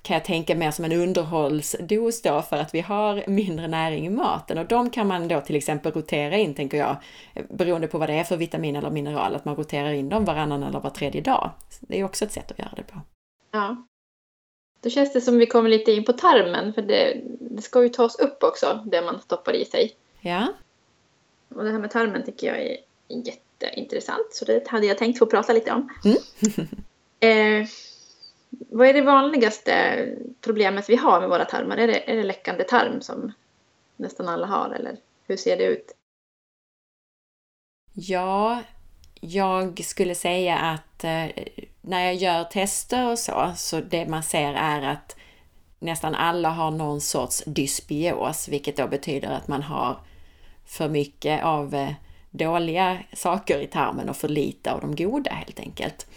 kan jag tänka mer som en underhållsdos då för att vi har mindre näring i maten och de kan man då till exempel rotera in, tänker jag, beroende på vad det är för vitamin eller mineral, att man roterar in dem varannan eller var tredje dag. Det är också ett sätt att göra det på. Ja. Då känns det som vi kommer lite in på tarmen, för det, det ska ju tas upp också, det man stoppar i sig. Ja. Och det här med tarmen tycker jag är jätteintressant, så det hade jag tänkt få prata lite om. Mm. eh, vad är det vanligaste problemet vi har med våra tarmar? Är det, är det läckande tarm som nästan alla har eller hur ser det ut? Ja, jag skulle säga att eh, när jag gör tester och så, så det man ser är att nästan alla har någon sorts dysbios, vilket då betyder att man har för mycket av eh, dåliga saker i tarmen och för lite av de goda helt enkelt.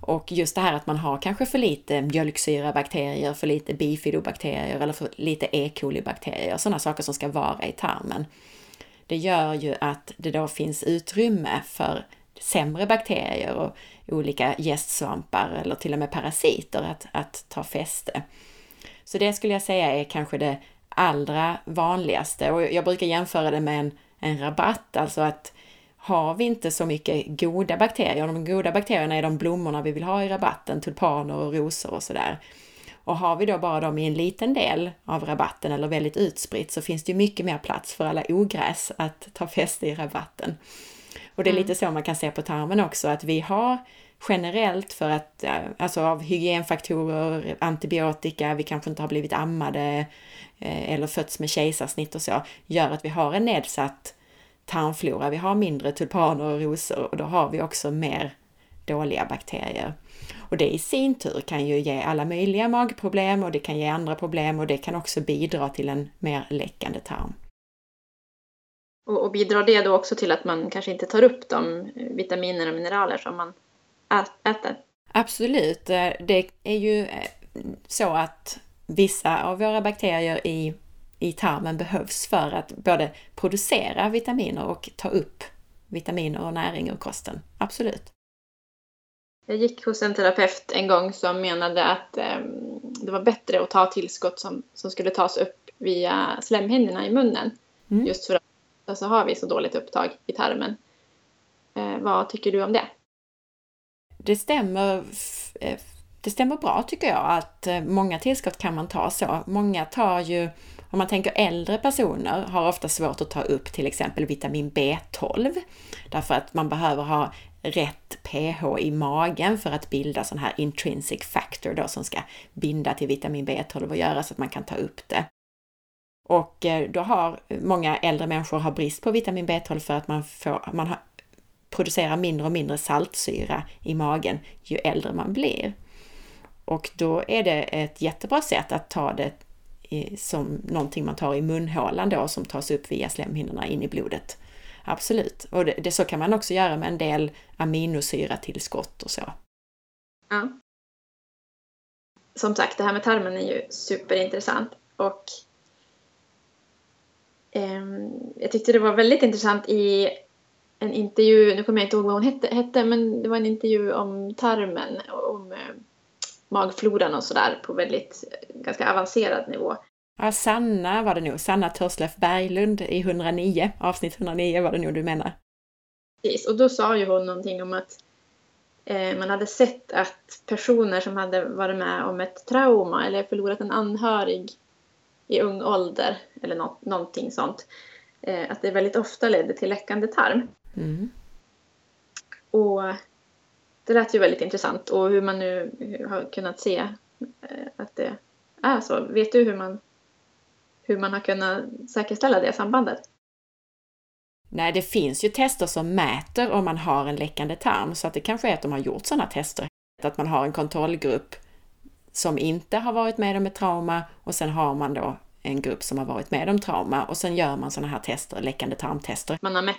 Och just det här att man har kanske för lite mjölksyrabakterier, för lite bifidobakterier eller för lite E. coli-bakterier, sådana saker som ska vara i tarmen. Det gör ju att det då finns utrymme för sämre bakterier och olika gästsvampar eller till och med parasiter att, att ta fäste. Så det skulle jag säga är kanske det allra vanligaste och jag brukar jämföra det med en, en rabatt, alltså att har vi inte så mycket goda bakterier, de goda bakterierna är de blommorna vi vill ha i rabatten, tulpaner och rosor och sådär. Och har vi då bara dem i en liten del av rabatten eller väldigt utspritt så finns det mycket mer plats för alla ogräs att ta fäste i rabatten. Och det är mm. lite så man kan se på tarmen också, att vi har generellt för att, alltså av hygienfaktorer, antibiotika, vi kanske inte har blivit ammade eh, eller fötts med kejsarsnitt och så, gör att vi har en nedsatt tarmflora. Vi har mindre tulpaner och rosor och då har vi också mer dåliga bakterier. Och det i sin tur kan ju ge alla möjliga magproblem och det kan ge andra problem och det kan också bidra till en mer läckande tarm. Och, och bidrar det då också till att man kanske inte tar upp de vitaminer och mineraler som man äter? Absolut. Det är ju så att vissa av våra bakterier i i tarmen behövs för att både producera vitaminer och ta upp vitaminer och näring ur kosten. Absolut. Jag gick hos en terapeut en gång som menade att eh, det var bättre att ta tillskott som, som skulle tas upp via slemhinnorna i munnen. Mm. Just för att så alltså, har vi så dåligt upptag i tarmen. Eh, vad tycker du om det? Det stämmer, eh, det stämmer bra tycker jag att eh, många tillskott kan man ta så. Många tar ju om man tänker äldre personer har ofta svårt att ta upp till exempel vitamin B12 därför att man behöver ha rätt pH i magen för att bilda sån här intrinsic factor då som ska binda till vitamin B12 och göra så att man kan ta upp det. Och eh, då har många äldre människor har brist på vitamin B12 för att man, får, man har, producerar mindre och mindre saltsyra i magen ju äldre man blir. Och då är det ett jättebra sätt att ta det som någonting man tar i munhålan då som tas upp via slemhinnorna in i blodet. Absolut. Och det, det, så kan man också göra med en del aminosyratillskott och så. Ja. Som sagt, det här med tarmen är ju superintressant och eh, jag tyckte det var väldigt intressant i en intervju, nu kommer jag inte ihåg vad hon hette, hette men det var en intervju om tarmen, om eh, magfloran och sådär på väldigt ganska avancerad nivå. Ja, Sanna var det nog, Sanna Törslöf Berglund i 109, avsnitt 109 var det nog du menar. Precis, och då sa ju hon någonting om att eh, man hade sett att personer som hade varit med om ett trauma eller förlorat en anhörig i ung ålder eller något, någonting sånt, eh, att det väldigt ofta ledde till läckande tarm. Mm. Och det lät ju väldigt intressant och hur man nu har kunnat se eh, att det är så. Vet du hur man, hur man har kunnat säkerställa det sambandet? Nej, det finns ju tester som mäter om man har en läckande tarm, så att det kanske är att de har gjort sådana tester. Att man har en kontrollgrupp som inte har varit med om ett trauma och sen har man då en grupp som har varit med om trauma och sen gör man sådana här tester, läckande tarmtester. Man har mätt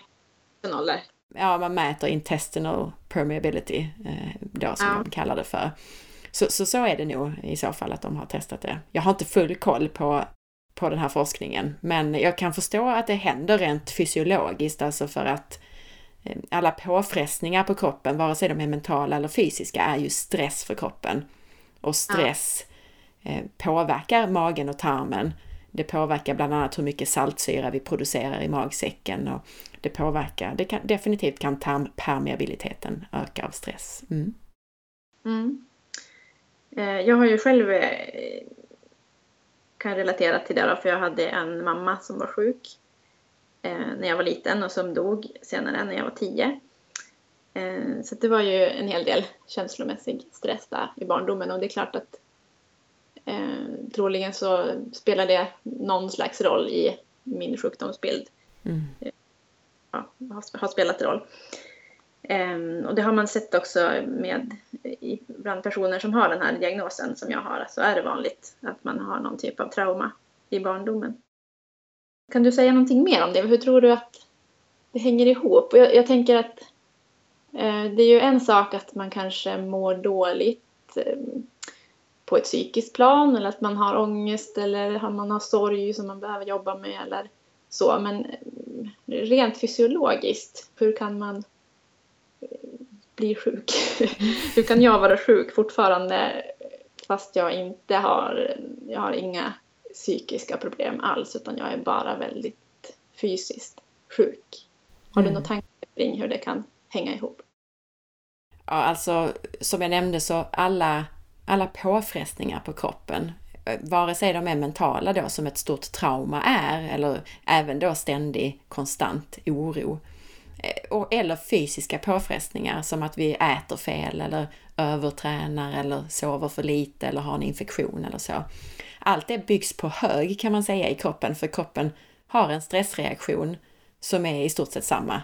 fenoler? Ja, man mäter intestinal permeability, eh, då som ja. de kallar det för. Så, så, så är det nog i så fall att de har testat det. Jag har inte full koll på, på den här forskningen, men jag kan förstå att det händer rent fysiologiskt, alltså för att eh, alla påfrestningar på kroppen, vare sig de är mentala eller fysiska, är ju stress för kroppen. Och stress ja. eh, påverkar magen och tarmen. Det påverkar bland annat hur mycket saltsyra vi producerar i magsäcken och det påverkar, det kan, definitivt kan tarmpermeabiliteten öka av stress. Mm. Mm. Eh, jag har ju själv eh, kan relatera till det då, för jag hade en mamma som var sjuk eh, när jag var liten och som dog senare när jag var tio. Så det var ju en hel del känslomässig stress där i barndomen och det är klart att eh, troligen så spelar det någon slags roll i min sjukdomsbild. Mm ja, har, har spelat roll. Um, och det har man sett också med i bland personer som har den här diagnosen som jag har så är det vanligt att man har någon typ av trauma i barndomen. Kan du säga någonting mer om det? Hur tror du att det hänger ihop? Och jag, jag tänker att eh, det är ju en sak att man kanske mår dåligt eh, på ett psykiskt plan eller att man har ångest eller att man har sorg som man behöver jobba med eller så. Men eh, rent fysiologiskt, hur kan man eh, bli sjuk? hur kan jag vara sjuk fortfarande fast jag inte har, jag har inga psykiska problem alls utan jag är bara väldigt fysiskt sjuk. Har du mm. några tankar kring hur det kan hänga ihop? Ja, alltså som jag nämnde så alla, alla påfrestningar på kroppen, eh, vare sig de är mentala då som ett stort trauma är eller även då ständig konstant oro, eh, Och, eller fysiska påfrestningar som att vi äter fel eller övertränar eller sover för lite eller har en infektion eller så. Allt det byggs på hög kan man säga i kroppen för kroppen har en stressreaktion som är i stort sett samma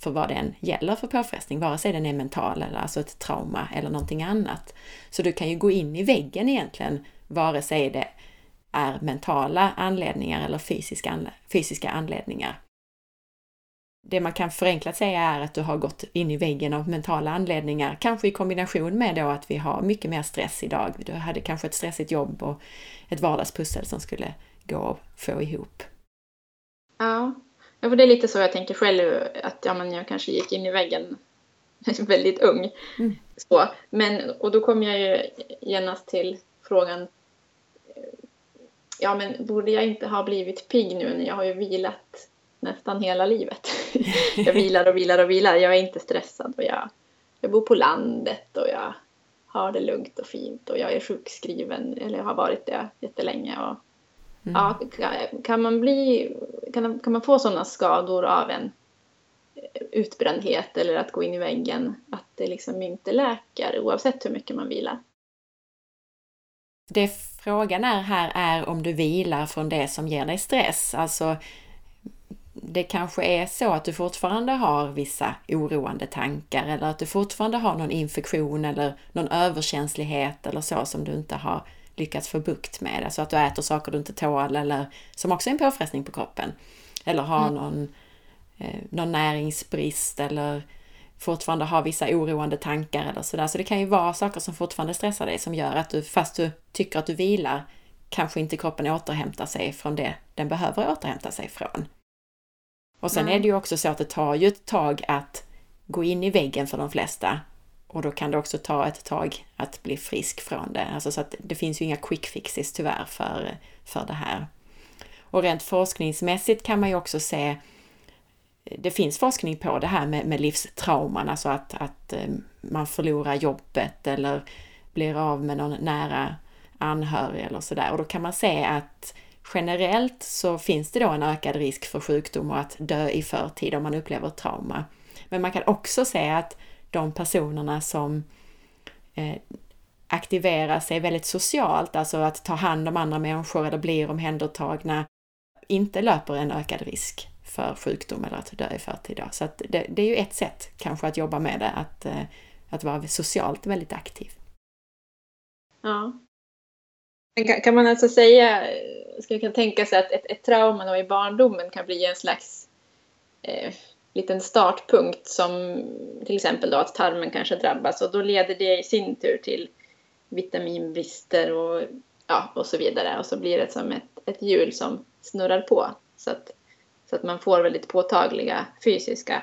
för vad den gäller för påfrestning, vare sig den är mental eller alltså ett trauma eller någonting annat. Så du kan ju gå in i väggen egentligen, vare sig det är mentala anledningar eller fysiska, fysiska anledningar. Det man kan förenklat säga är att du har gått in i väggen av mentala anledningar, kanske i kombination med då att vi har mycket mer stress idag. Du hade kanske ett stressigt jobb och ett vardagspussel som skulle gå att få ihop. Ja, Ja, för det är lite så jag tänker själv att ja, men jag kanske gick in i väggen väldigt ung. Mm. Så. Men, och då kom jag ju genast till frågan ja men borde jag inte ha blivit pigg nu när jag har ju vilat nästan hela livet. jag vilar och vilar och vilar. Jag är inte stressad och jag, jag bor på landet och jag har det lugnt och fint och jag är sjukskriven eller har varit det jättelänge. Och Mm. Ja, kan man, bli, kan, kan man få sådana skador av en utbrändhet eller att gå in i väggen att det liksom inte läker oavsett hur mycket man vilar? Det frågan är här är om du vilar från det som ger dig stress. Alltså, det kanske är så att du fortfarande har vissa oroande tankar eller att du fortfarande har någon infektion eller någon överkänslighet eller så som du inte har lyckats få bukt med det. Så att du äter saker du inte tål eller som också är en påfrestning på kroppen. Eller har mm. någon, eh, någon näringsbrist eller fortfarande har vissa oroande tankar eller sådär. Så det kan ju vara saker som fortfarande stressar dig som gör att du, fast du tycker att du vilar, kanske inte kroppen återhämtar sig från det den behöver återhämta sig från. Och sen mm. är det ju också så att det tar ju ett tag att gå in i väggen för de flesta. Och då kan det också ta ett tag att bli frisk från det. Alltså så att det finns ju inga quick fixes tyvärr för, för det här. Och rent forskningsmässigt kan man ju också se det finns forskning på det här med, med livstrauman, alltså att, att eh, man förlorar jobbet eller blir av med någon nära anhörig eller sådär. Och då kan man se att generellt så finns det då en ökad risk för sjukdom och att dö i förtid om man upplever trauma. Men man kan också se att de personerna som eh, aktiverar sig väldigt socialt, alltså att ta hand om andra människor eller blir omhändertagna, inte löper en ökad risk för sjukdom eller att dö i förtid. Så att det, det, är ju ett sätt kanske att jobba med det, att, eh, att vara socialt väldigt aktiv. Ja. Kan, kan man alltså säga, ska man tänka sig att ett, ett trauma då i barndomen kan bli en slags eh, liten startpunkt som till exempel då att tarmen kanske drabbas och då leder det i sin tur till vitaminbrister och, ja, och så vidare och så blir det som ett, ett hjul som snurrar på så att, så att man får väldigt påtagliga fysiska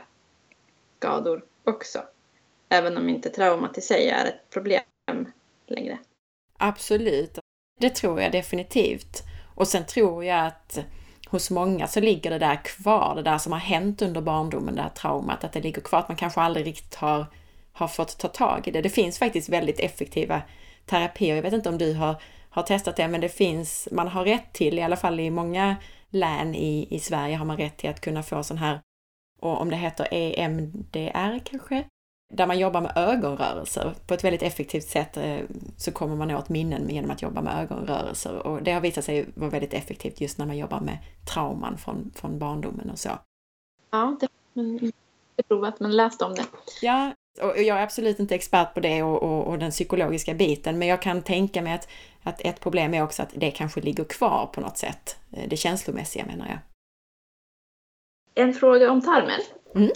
skador också. Även om inte traumat i sig är ett problem längre. Absolut, det tror jag definitivt. Och sen tror jag att hos många så ligger det där kvar, det där som har hänt under barndomen, det här traumat, att det ligger kvar, att man kanske aldrig riktigt har, har fått ta tag i det. Det finns faktiskt väldigt effektiva terapier. Jag vet inte om du har, har testat det, men det finns, man har rätt till, i alla fall i många län i, i Sverige har man rätt till att kunna få sån här, och om det heter EMDR kanske, där man jobbar med ögonrörelser på ett väldigt effektivt sätt eh, så kommer man åt minnen genom att jobba med ögonrörelser och det har visat sig vara väldigt effektivt just när man jobbar med trauman från, från barndomen och så. Ja, det har jag provat men läst om det. Ja, Och jag är absolut inte expert på det och, och, och, den psykologiska biten, men jag kan tänka mig att, att ett problem är också att det kanske ligger kvar på något sätt. Det känslomässiga menar jag. En fråga om tarmen. Mm.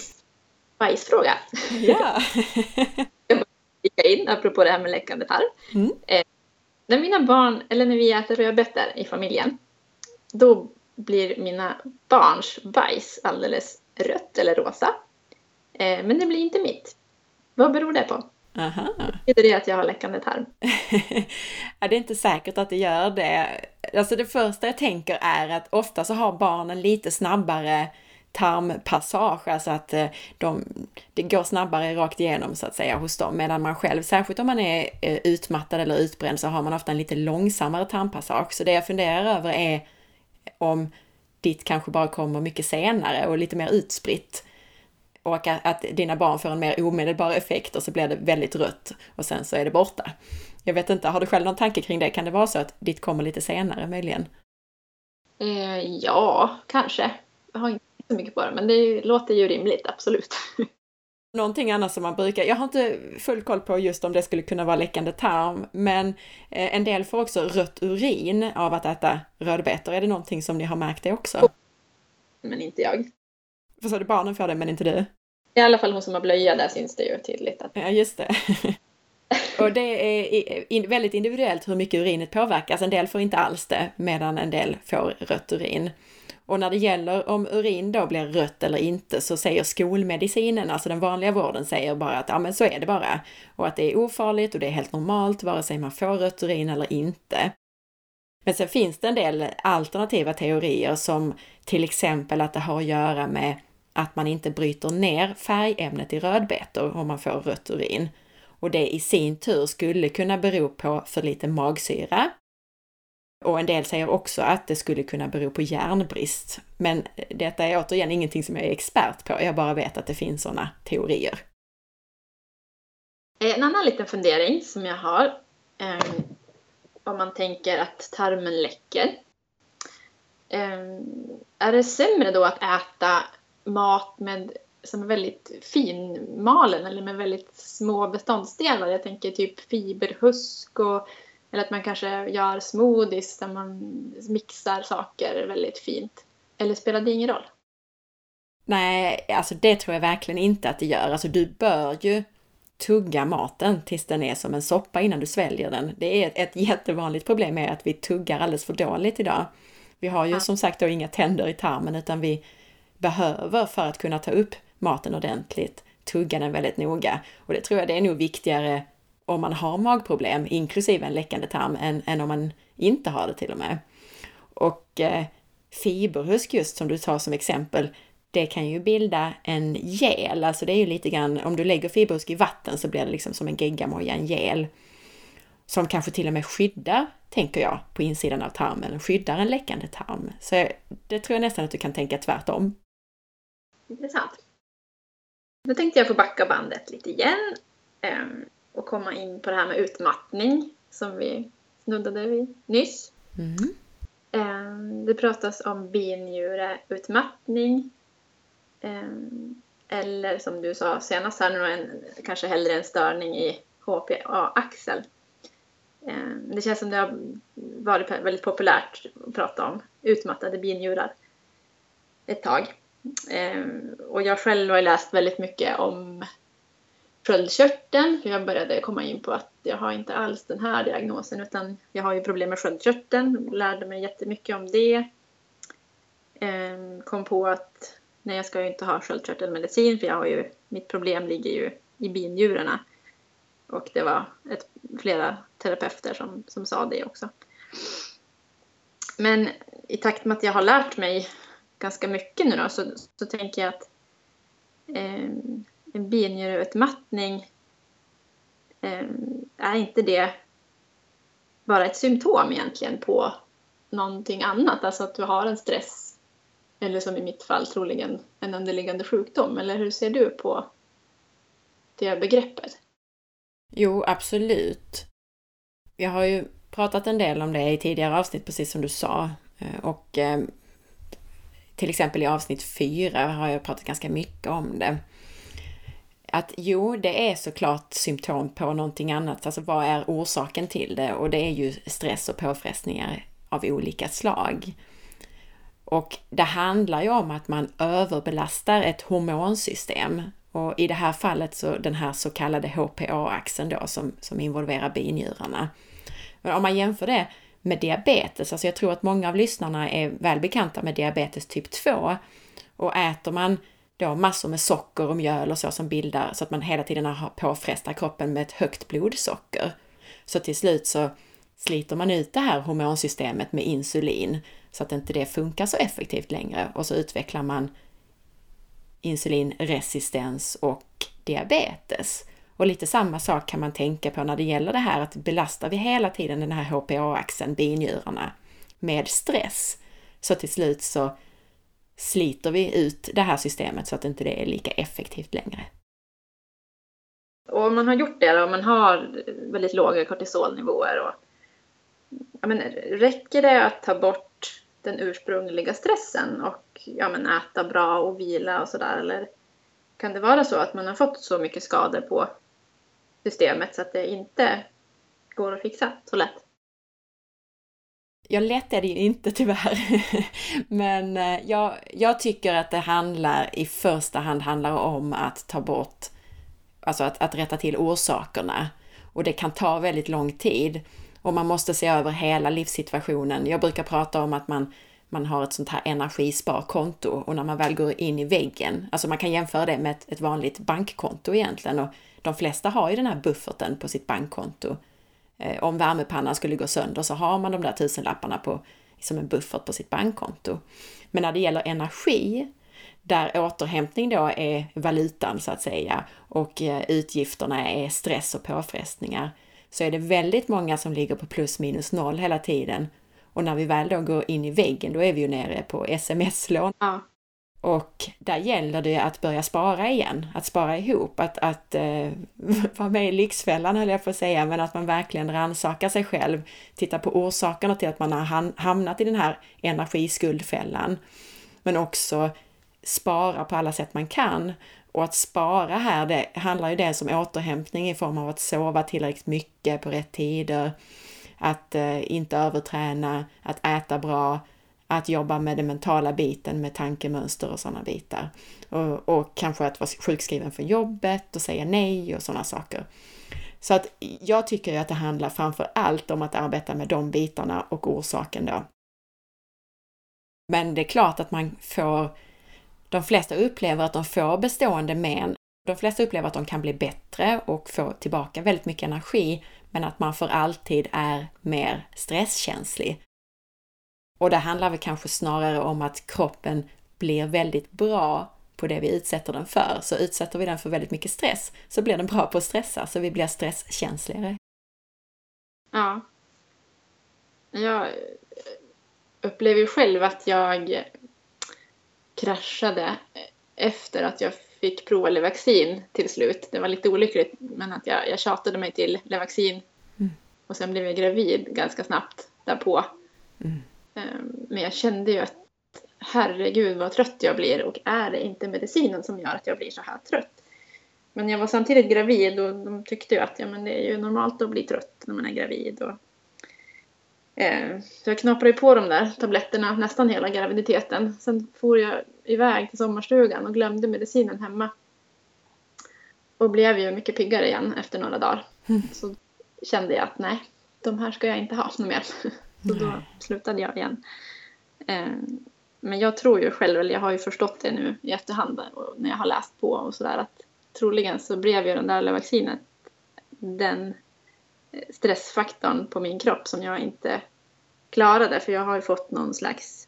Bajsfråga. Ja. jag in apropå det här med läckande tarm. Mm. Eh, när mina barn, eller när vi äter rödbetor i familjen, då blir mina barns bajs alldeles rött eller rosa. Eh, men det blir inte mitt. Vad beror det på? Aha. Betyder det att jag har läckande tarm? ja, det är inte säkert att det gör det. Alltså det första jag tänker är att ofta så har barnen lite snabbare tarmpassage, alltså att eh, de, det går snabbare rakt igenom så att säga hos dem, medan man själv, särskilt om man är eh, utmattad eller utbränd, så har man ofta en lite långsammare tarmpassage. Så det jag funderar över är om ditt kanske bara kommer mycket senare och lite mer utspritt. Och att dina barn får en mer omedelbar effekt och så blir det väldigt rött och sen så är det borta. Jag vet inte, har du själv någon tanke kring det? Kan det vara så att ditt kommer lite senare möjligen? Eh, ja, kanske. Jag har inte så mycket på det, men det låter ju rimligt, absolut. Någonting annat som man brukar, jag har inte full koll på just om det skulle kunna vara läckande tarm, men eh, en del får också rött urin av att äta rödbetor. Är det någonting som ni har märkt det också? Men inte jag. Vad sa du, barnen får det men inte du? I alla fall hon som har blöja, där syns det ju tydligt. Att... Ja, just det. Och det är väldigt individuellt hur mycket urinet påverkas. En del får inte alls det, medan en del får rött urin. Och när det gäller om urin då blir rött eller inte så säger skolmedicinen, alltså den vanliga vården, säger bara att ja men så är det bara. Och att det är ofarligt och det är helt normalt vare sig man får rött urin eller inte. Men sen finns det en del alternativa teorier som till exempel att det har att göra med att man inte bryter ner färgämnet i rödbetor om man får rött urin. Och det i sin tur skulle kunna bero på för lite magsyra och en del säger också att det skulle kunna bero på järnbrist. Men detta är återigen ingenting som jag är expert på, jag bara vet att det finns sådana teorier. Eh, en annan liten fundering som jag har, ehm, om man tänker att tarmen läcker. Ehm, är det sämre då att äta mat med, som är väldigt finmalen eller med väldigt små beståndsdelar? Jag tänker typ fiberhusk och eller att man kanske gör smoothies där man mixar saker väldigt fint. Eller spelar det ingen roll? Nej, alltså det tror jag verkligen inte att det gör. Alltså du bör ju tugga maten tills den är som en soppa innan du sväljer den. Det är ett jättevanligt problem med att vi tuggar alldeles för dåligt idag. Vi har ju ja. som sagt då inga tänder i tarmen utan vi behöver för att kunna ta upp maten ordentligt tugga den väldigt noga. Och det tror jag det är nog viktigare om man har magproblem, inklusive en läckande tarm, än, än om man inte har det till och med. Och eh, fiberhusk just som du tar som exempel, det kan ju bilda en gel, alltså det är ju lite grann, om du lägger fiberhusk i vatten så blir det liksom som en geggamoja, en gel. Som kanske till och med skyddar, tänker jag, på insidan av tarmen, skyddar en läckande tarm. Så det tror jag nästan att du kan tänka tvärtom. Intressant. Då tänkte jag få backa bandet lite igen. Um och komma in på det här med utmattning som vi snuddade vid nyss. Mm. Ehm, det pratas om binjureutmattning. Ehm, eller som du sa senast här nu, en, kanske hellre en störning i HPA-axel. Ehm, det känns som det har varit väldigt populärt att prata om utmattade binjurar ett tag. Och jag själv har läst väldigt mycket om sköldkörteln. För jag började komma in på att jag har inte alls den här diagnosen utan jag har ju problem med sköldkörteln. Lärde mig jättemycket om det. Ehm, kom på att nej, jag ska ju inte ha sköldkörtelmedicin för jag har ju, mitt problem ligger ju i binjurarna. Och det var ett, flera terapeuter som, som sa det också. Men i takt med att jag har lärt mig ganska mycket nu då så, så tänker jag att eh, en binjureutmattning eh, är inte det bara ett symptom egentligen på någonting annat? Alltså att du har en stress eller som i mitt fall troligen en underliggande sjukdom. Eller hur ser du på det begreppet? Jo, absolut. Jag har ju pratat en del om det i tidigare avsnitt, precis som du sa. Eh, och ehm, till exempel i avsnitt fyra har jag pratat ganska mycket om det att jo, det är såklart symptom på någonting annat. Alltså vad är orsaken till det? Och det är ju stress och påfrestningar av olika slag. Och det handlar ju om att man överbelastar ett hormonsystem. Och i det här fallet så den här så kallade HPA-axeln då som, som involverar binjurarna. Men om man jämför det med diabetes, alltså jag tror att många av lyssnarna är väl bekanta med diabetes typ 2. Och äter man då massor med socker och mjöl och så som bildar så att man hela tiden har påfrestar kroppen med ett högt blodsocker. Så till slut så sliter man ut det här hormonsystemet med insulin så att inte det funkar så effektivt längre och så utvecklar man insulinresistens och diabetes. Och lite samma sak kan man tänka på när det gäller det här att belastar vi hela tiden den här HPA-axeln, binjurarna, med stress så till slut så sliter vi ut det här systemet så att inte det är lika effektivt längre. Och om man har gjort det då, om man har väldigt låga kortisolnivåer och ja, men, räcker det att ta bort den ursprungliga stressen och ja, men, äta bra och vila och sådär eller kan det vara så att man har fått så mycket skador på systemet så att det inte går att fixa så lätt? Ja, lätt är det ju inte tyvärr. Men eh, jag, jag tycker att det handlar i första hand handlar om att ta bort, alltså att, att rätta till orsakerna. Och det kan ta väldigt lång tid. Och man måste se över hela livssituationen. Jag brukar prata om att man, man har ett sånt här energisparkonto och när man väl går in i väggen, alltså man kan jämföra det med ett, ett vanligt bankkonto egentligen och de flesta har ju den här bufferten på sitt bankkonto. Eh, om värmepannan skulle gå sönder så har man de där tusenlapparna på, som en buffert på sitt bankkonto. Men när det gäller energi, där återhämtning då är valutan så att säga och eh, utgifterna är stress och påfrestningar, så är det väldigt många som ligger på plus minus noll hela tiden. Och när vi väl då går in i väggen, då är vi ju nere på sms-lån. Ja. Och där gäller det att börja spara igen, att spara ihop, att, att eh, vara med i Lyxfällan höll jag på att säga, men att man verkligen rannsakar sig själv, tittar på orsakerna till att man har hamnat i den här energiskuldfällan. Men också spara på alla sätt man kan. Och att spara här, det handlar ju dels om återhämtning i form av att sova tillräckligt mycket på rätt tider, att eh, inte överträna, att äta bra, att jobba med den mentala biten med tankemönster och sådana bitar. Och, och kanske att vara sjukskriven för jobbet och säga nej och sådana saker. Så att jag tycker ju att det handlar framför allt om att arbeta med de bitarna och orsaken då. Men det är klart att man får, de flesta upplever att de får bestående men. De flesta upplever att de kan bli bättre och få tillbaka väldigt mycket energi, men att man för alltid är mer stresskänslig. Och det handlar väl kanske snarare om att kroppen blir väldigt bra på det vi utsätter den för. Så utsätter vi den för väldigt mycket stress så blir den bra på att stressa, så vi blir stresskänsligare. Ja. Jag upplever ju själv att jag kraschade efter att jag fick prova Levaxin till slut. Det var lite olyckligt, men att jag, jag tjatade mig till Levaxin. Mm. Och sen blev jag gravid ganska snabbt därpå. Mm. Ehm, men jag kände ju att herregud vad trött jag blir och är det inte medicinen som gör att jag blir så här trött? Men jag var samtidigt gravid och de tyckte ju att ja, men det är ju normalt att bli trött när man är gravid. Och, eh, så jag knaprade ju på de där tabletterna nästan hela graviditeten. Sen for jag iväg till sommarstugan och glömde medicinen hemma. Och blev ju mycket piggare igen efter några dagar. Mm. Så kände jag att nej, de här ska jag inte ha något mer. Så då slutade jag igen. Eh, men jag tror ju själv, eller jag har ju förstått det nu i efterhand och när jag har läst på och sådär att troligen så blev ju den där vaccinet den eh, stressfaktorn på min kropp som jag inte klarade för jag har ju fått någon slags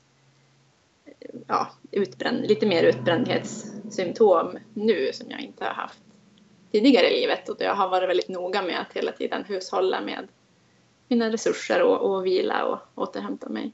ja, utbränd, lite mer utbrändhetssymptom nu som jag inte har haft tidigare i livet och jag har varit väldigt noga med att hela tiden hushålla med mina resurser och, och vila och återhämta mig.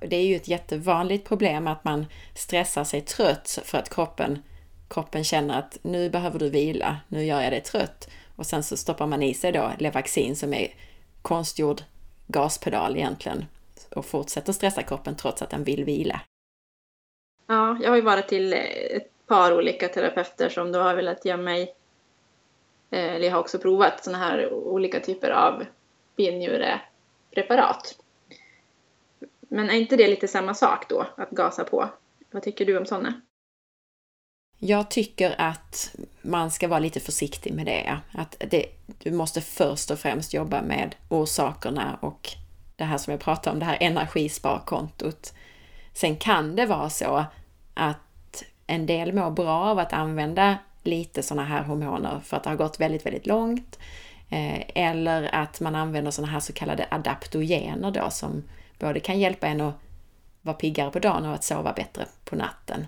Det är ju ett jättevanligt problem att man stressar sig trött för att kroppen, kroppen känner att nu behöver du vila, nu gör jag dig trött. Och sen så stoppar man i sig då Levaxin som är konstgjord gaspedal egentligen och fortsätter stressa kroppen trots att den vill vila. Ja, jag har ju varit till ett par olika terapeuter som då har velat ge mig, eh, Eh, eller jag har också provat sådana här olika typer av binjurepreparat. Men är inte det lite samma sak då, att gasa på? Vad tycker du om sådana? Jag tycker att man ska vara lite försiktig med det. Att det, du måste först och främst jobba med orsakerna och det här som jag pratade om, det här energisparkontot. Sen kan det vara så att en del mår bra av att använda lite sådana här hormoner för att det har gått väldigt, väldigt långt. Eh, eller att man använder sådana här så kallade adaptogener då som både kan hjälpa en att vara piggare på dagen och att sova bättre på natten.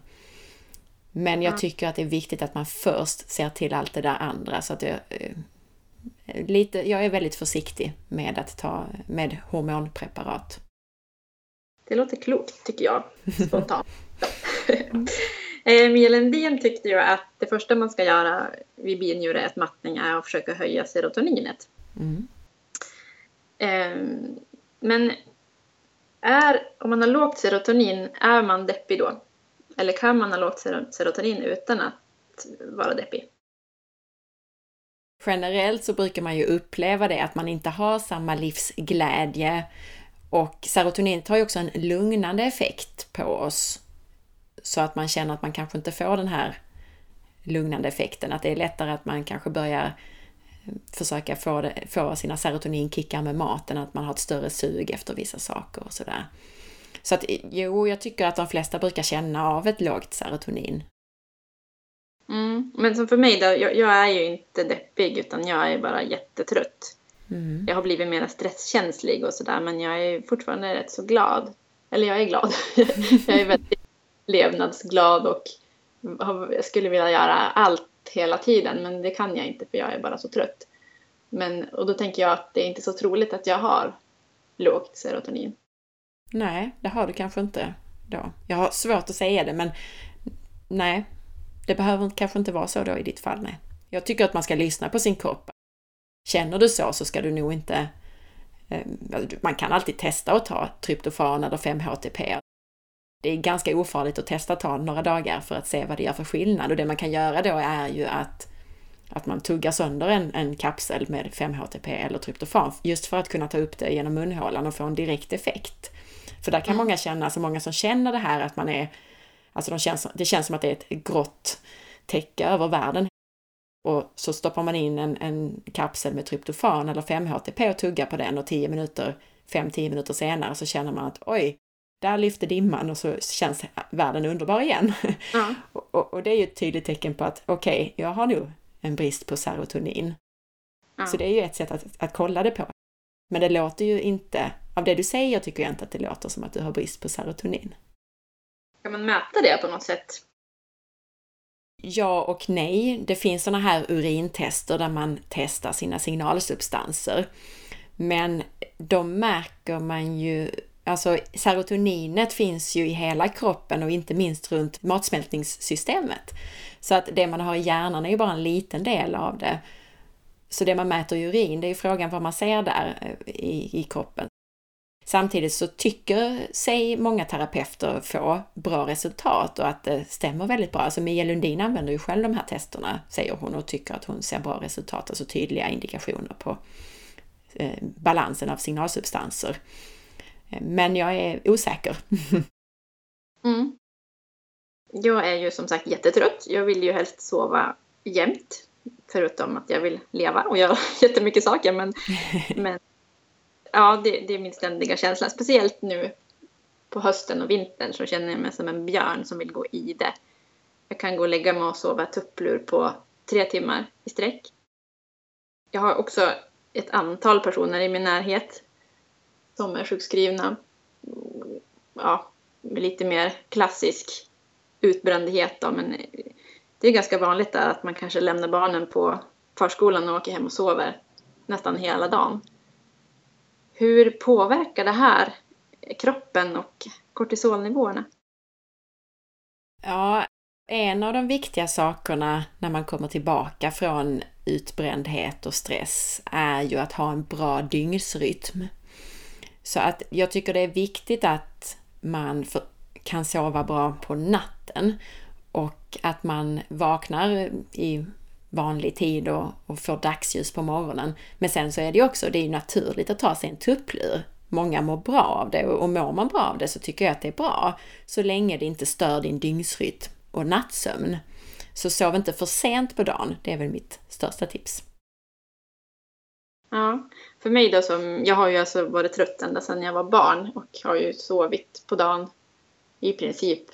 Men jag tycker att det är viktigt att man först ser till allt det där andra. Så att jag, eh, lite, jag är väldigt försiktig med att ta med hormonpreparat. Det låter klokt tycker jag, spontant. eh, Mia Lendin tyckte ju att det första man ska göra vid binjureätmattning är att försöka höja serotoninet. Mm. Eh, men är, om man har lågt serotonin, är man deppig då? Eller kan man ha lågt serotonin utan att vara deppig? Generellt så brukar man ju uppleva det att man inte har samma livsglädje och serotoninet har ju också en lugnande effekt på oss. Så att man känner att man kanske inte får den här lugnande effekten, att det är lättare att man kanske börjar försöka få, det, få sina serotoninkickar med maten, att man har ett större sug efter vissa saker och sådär. Så att jo, jag tycker att de flesta brukar känna av ett lågt serotonin. Mm. Men som för mig då, jag, jag, är ju inte deppig utan jag är bara jättetrött. Mm. Jag har blivit mer stresskänslig och sådär men jag är fortfarande rätt så glad. Eller jag är glad. jag är väldigt levnadsglad och jag skulle vilja göra allt hela tiden men det kan jag inte för jag är bara så trött. Men, och då tänker jag att det är inte så troligt att jag har lågt serotonin. Nej, det har du kanske inte då. Jag har svårt att säga det men nej, det behöver kanske inte vara så då i ditt fall. Nej. Jag tycker att man ska lyssna på sin kropp. Känner du så så ska du nog inte... Eh, alltså, man kan alltid testa att ta tryptofan eller 5-HTP. Det är ganska ofarligt att testa att ta några dagar för att se vad det gör för skillnad och det man kan göra då är ju att att man tuggar sönder en, en kapsel med 5-HTP eller tryptofan just för att kunna ta upp det genom munhålan och få en direkt effekt. För där kan mm. många känna, alltså många som känner det här att man är, alltså de känns, det känns som att det är ett grått täcke över världen. Och så stoppar man in en, en kapsel med tryptofan eller 5-HTP och tuggar på den och 10 minuter, 5-10 minuter senare så känner man att oj, där lyfter dimman och så känns världen underbar igen. Mm. och, och, det är ju ett tydligt tecken på att okej, okay, jag har nog en brist på serotonin. Mm. Så det är ju ett sätt att, att kolla det på. Men det låter ju inte, av det du säger tycker jag inte att det låter som att du har brist på serotonin. Kan man mäta det på något sätt? Ja och nej. Det finns sådana här urintester där man testar sina signalsubstanser. Men då märker man ju Alltså serotoninet finns ju i hela kroppen och inte minst runt matsmältningssystemet. Så att det man har i hjärnan är ju bara en liten del av det. Så det man mäter i urin, det är ju frågan vad man ser där eh, i, i kroppen. Samtidigt så tycker sig många terapeuter få bra resultat och att det stämmer väldigt bra. Alltså Mia Lundin använder ju själv de här testerna, säger hon, och tycker att hon ser bra resultat, alltså tydliga indikationer på eh, balansen av signalsubstanser. Men jag är osäker. mm. Jag är ju som sagt jättetrött. Jag vill ju helst sova jämt. Förutom att jag vill leva och göra jättemycket saker. Men, men ja, det, det, är min ständiga känsla. Speciellt nu på hösten och vintern så känner jag mig som en björn som vill gå i det. Jag kan gå och lägga mig och sova tupplur på tre timmar i sträck. Jag har också ett antal personer i min närhet som är sjukskrivna. Ja, med lite mer klassisk utbrändhet då, men det är ganska vanligt där att man kanske lämnar barnen på förskolan och åker hem och sover nästan hela dagen. Hur påverkar det här kroppen och kortisolnivåerna? Ja, en av de viktiga sakerna när man kommer tillbaka från utbrändhet och stress är ju att ha en bra dygnsrytm. Så att jag tycker det är viktigt att man kan sova bra på natten. och att man vaknar i vanlig tid och, och får dagsljus på morgonen. Men sen så är det ju också, det är ju naturligt att ta sig en tupplur. Många mår bra av det och mår man bra av det så tycker jag att det är bra. Så länge det inte stör din dygnsrytm och nattsömn. Så sov inte för sent på dagen, det är väl mitt största tips. Ja, för mig då som, jag har ju alltså varit trött ända sedan jag var barn och har ju sovit på dagen i princip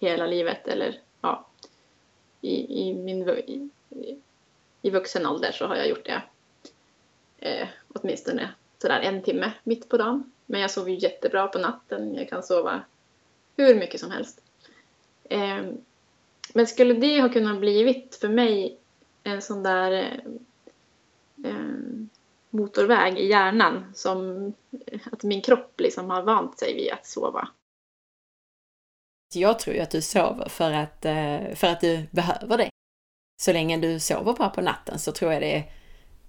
hela livet eller ja, i, i min i, i vuxen ålder så har jag gjort det eh, åtminstone sådär en timme mitt på dagen. Men jag sover ju jättebra på natten. Jag kan sova hur mycket som helst. Eh, men skulle det ha kunnat blivit för mig en sån där eh, eh motorväg i hjärnan som att min kropp liksom har vant sig vid att sova. Jag tror ju att du sover för att, eh, för att du behöver det. Så länge du sover bra på natten så tror jag det är,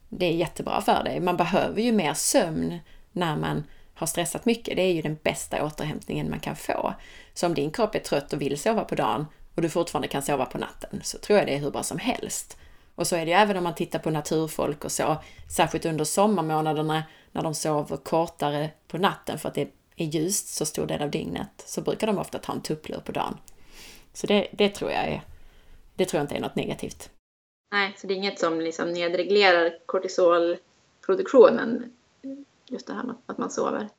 det är jättebra för dig. Man behöver ju mer sömn när man har stressat mycket. Det är ju den bästa återhämtningen man kan få. Så om din kropp är trött och vill sova på dagen och du fortfarande kan sova på natten så tror jag det är hur bra som helst. Och så är det ju även om man tittar på naturfolk och så, särskilt under sommarmånaderna när de sover kortare på natten för att det är ljust så stor del av dygnet, så brukar de ofta ta en tupplur på dagen. Så det, det tror jag är, det tror jag inte är något negativt. Nej, så det är inget som liksom nedreglerar kortisolproduktionen, just det här med att man sover?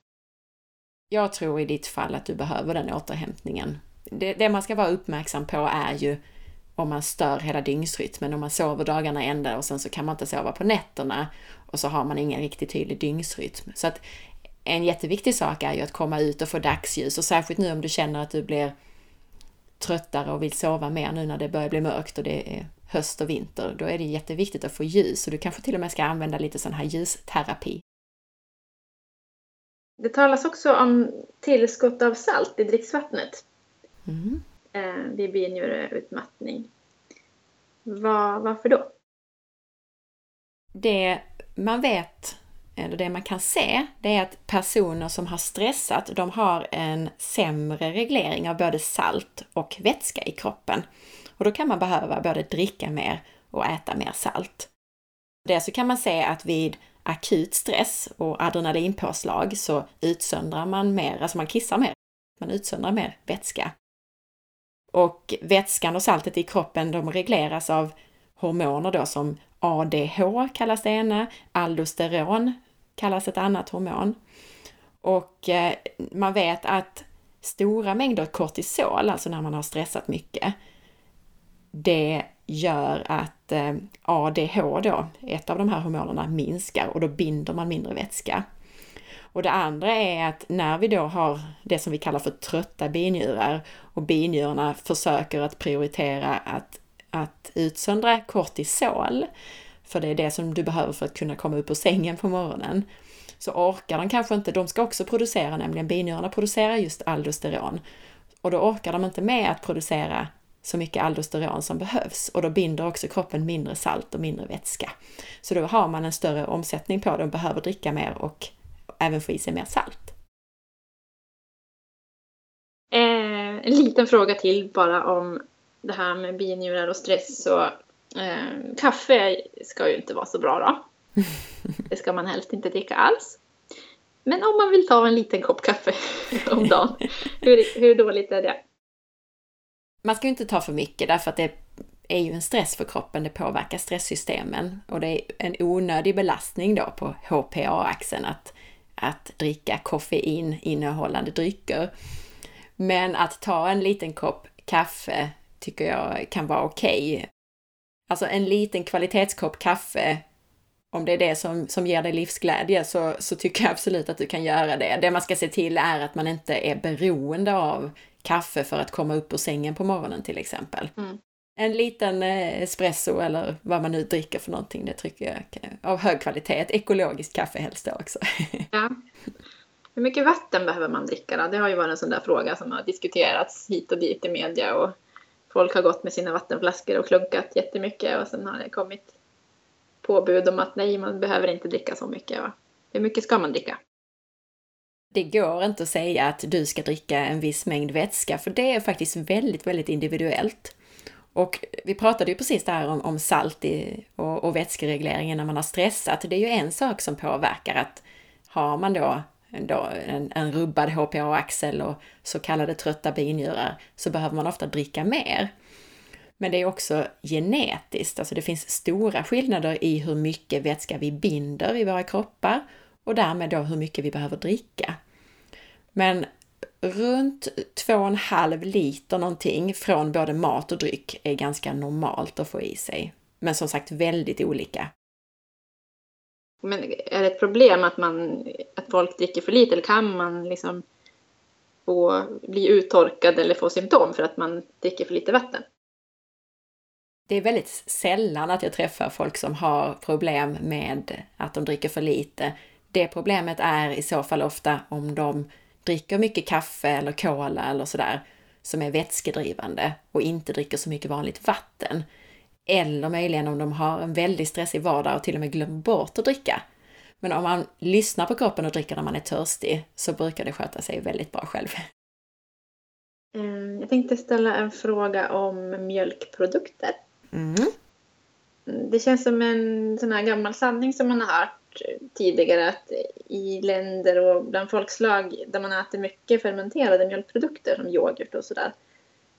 Jag tror i ditt fall att du behöver den återhämtningen. Det, det man ska vara uppmärksam på är ju om man stör hela dygnsrytmen, om man sover dagarna ända och sen så kan man inte sova på nätterna och så har man ingen riktigt tydlig dygnsrytm. Så att en jätteviktig sak är ju att komma ut och få dagsljus och särskilt nu om du känner att du blir tröttare och vill sova mer nu när det börjar bli mörkt och det är höst och vinter, då är det jätteviktigt att få ljus och du kanske till och med ska använda lite sån här ljusterapi. Det talas också om tillskott av salt i dricksvattnet. Mm eh, vid binjureutmattning. Var, varför då? Det man vet, eller det man kan se, det är att personer som har stressat, de har en sämre reglering av både salt och vätska i kroppen. Och då kan man behöva både dricka mer och äta mer salt. Det så kan man se att vid akut stress och adrenalinpåslag så utsöndrar man mer, alltså man kissar mer. Man utsöndrar mer vätska. Och vätskan och saltet i kroppen de regleras av hormoner då som ADH kallas det ena, aldosteron kallas ett annat hormon. Och eh, man vet att stora mängder kortisol, alltså när man har stressat mycket, det gör att eh, ADH då, ett av de här hormonerna, minskar och då binder man mindre vätska. Och det andra är att när vi då har det som vi kallar för trötta binjurar och binjurarna försöker att prioritera att, att utsöndra kortisol, för det är det som du behöver för att kunna komma upp ur sängen på morgonen, så orkar de kanske inte, de ska också producera, nämligen binjurarna producerar just aldosteron. Och då orkar de inte med att producera så mycket aldosteron som behövs och då binder också kroppen mindre salt och mindre vätska. Så då har man en större omsättning på det och behöver dricka mer och även få i sig mer salt. Eh, en liten fråga till bara om det här med binjurar och stress. Så, eh, kaffe ska ju inte vara så bra då. Det ska man helst inte dricka alls. Men om man vill ta en liten kopp kaffe om dagen, hur, hur dåligt är det? Man ska ju inte ta för mycket därför att det är ju en stress för kroppen, det påverkar stresssystemen och det är en onödig belastning då på HPA-axeln att att dricka koffein innehållande drycker. Men att ta en liten kopp kaffe tycker jag kan vara okej. Okay. Alltså en liten kvalitetskopp kaffe, om det är det som, som ger dig livsglädje, så, så tycker jag absolut att du kan göra det. Det man ska se till är att man inte är beroende av kaffe för att komma upp ur sängen på morgonen till exempel. Mm en liten eh, espresso eller vad man nu dricker för någonting, det tycker jag av hög kvalitet. Ekologiskt kaffe helst då också. Ja. Hur mycket vatten behöver man dricka då? Det har ju varit en sån där fråga som har diskuterats hit och dit i media och folk har gått med sina vattenflaskor och klunkat jättemycket och sen har det kommit påbud om att nej, man behöver inte dricka så mycket. Va? Hur mycket ska man dricka? Det går inte att säga att du ska dricka en viss mängd vätska, för det är faktiskt väldigt, väldigt individuellt. Och vi pratade ju precis där om, om salt i, och, och vätskeregleringen när man har stressat. Det är ju en sak som påverkar att har man då en, en, en rubbad HPA-axel och så kallade trötta binjurar så behöver man ofta dricka mer. Men det är också genetiskt, alltså det finns stora skillnader i hur mycket vätska vi binder i våra kroppar och därmed då hur mycket vi behöver dricka. Men runt 2,5 liter någonting från både mat och dryck är ganska normalt att få i sig. Men som sagt väldigt olika. Men är det ett problem att, man, att folk dricker för lite eller kan man liksom få, bli uttorkad eller få symptom för att man dricker för lite vatten? Det är väldigt sällan att jag träffar folk som har problem med att de dricker för lite. Det problemet är i så fall ofta om de dricker mycket kaffe eller cola eller sådär som är vätskedrivande och inte dricker så mycket vanligt vatten. Eller möjligen om de har en väldigt stressig vardag och till och med glömmer bort att dricka. Men om man lyssnar på kroppen och dricker när man är törstig så brukar det sköta sig väldigt bra själv. Mm, jag tänkte ställa en fråga om mjölkprodukter. Mm. Det känns som en sån här gammal sanning som man har hört tidigare att i länder och bland folkslag där man äter mycket fermenterade mjölkprodukter som yoghurt och sådär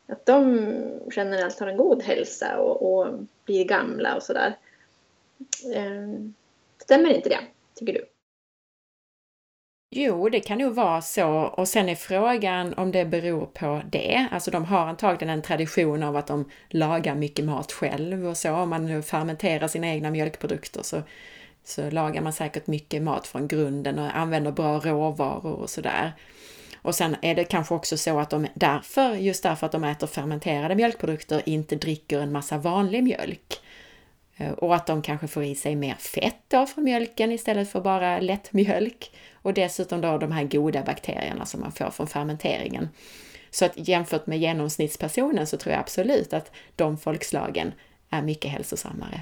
att de generellt har en god hälsa och, och blir gamla och sådär. Ehm, stämmer inte det, tycker du? Jo, det kan nog vara så. Och sen är frågan om det beror på det. Alltså de har antagligen en tradition av att de lagar mycket mat själv och så. Om man nu fermenterar sina egna mjölkprodukter så, så lagar man säkert mycket mat från grunden och använder bra råvaror och sådär. Och sen är det kanske också så att de därför, just därför att de äter fermenterade mjölkprodukter, inte dricker en massa vanlig mjölk. Eh, och att de kanske får i sig mer fett då från mjölken istället för bara lättmjölk. Och dessutom då de här goda bakterierna som man får från fermenteringen. Så att jämfört med genomsnittspersonen så tror jag absolut att de folkslagen är mycket hälsosammare.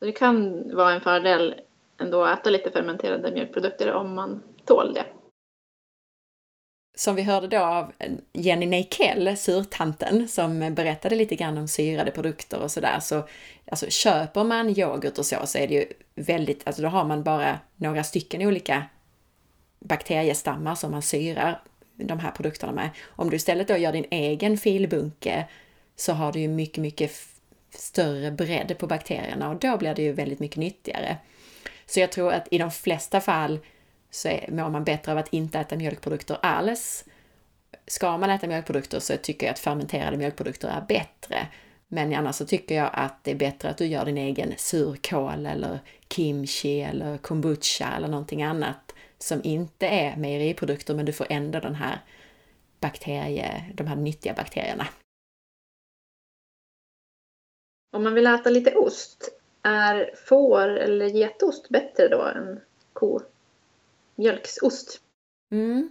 Det kan vara en fördel ändå att äta lite fermenterade mjölkprodukter om man tål det som vi hörde då av Jenny Neikell, surtanten, som berättade lite grann om syrade produkter och sådär, så alltså, köper man yoghurt och så, så är det ju väldigt, alltså då har man bara några stycken olika bakteriestammar som man syrar de här produkterna med. Om du istället då gör din egen filbunke så har du ju mycket, mycket större bredd på bakterierna och då blir det ju väldigt mycket nyttigare. Så jag tror att i de flesta fall så mår man bättre av att inte äta mjölkprodukter alls. Ska man äta mjölkprodukter så tycker jag att fermenterade mjölkprodukter är bättre. Men annars så tycker jag att det är bättre att du gör din egen surkål eller kimchi eller kombucha eller någonting annat som inte är mejeriprodukter men du får ändå den här bakterie, de här nyttiga bakterierna. Om man vill äta lite ost, är får eller getost bättre då än ko? mjölksost. Mm.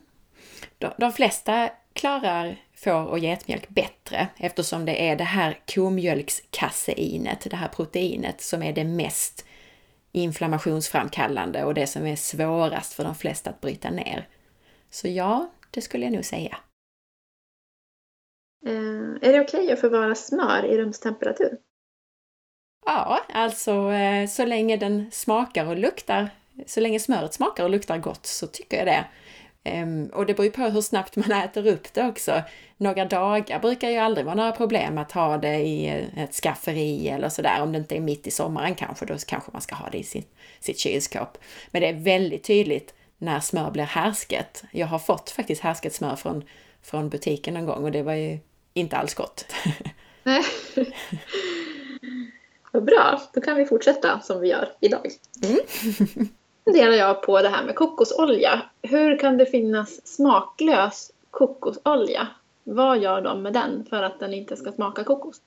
De, de flesta klarar får och getmjölk bättre eftersom det är det här komjölkskaseinet, det här proteinet, som är det mest inflammationsframkallande och det som är svårast för de flesta att bryta ner. Så ja, det skulle jag nog säga. Eh, är det okej okay att förvara smör i rumstemperatur? Ja, alltså eh, så länge den smakar och luktar så länge smöret smakar och luktar gott så tycker jag det. Um, och det beror ju på hur snabbt man äter upp det också. Några dagar brukar ju aldrig vara några problem att ha det i ett skafferi eller sådär. Om det inte är mitt i sommaren kanske, då kanske man ska ha det i sitt, sitt kylskåp. Men det är väldigt tydligt när smör blir härsket. Jag har fått faktiskt härsket smör från, från butiken någon gång och det var ju inte alls gott. Vad bra, då kan vi fortsätta som vi gör idag. Mm. funderar jag på det här med kokosolja. Hur kan det finnas smaklös kokosolja? Vad gör de med den för att den inte ska smaka kokos?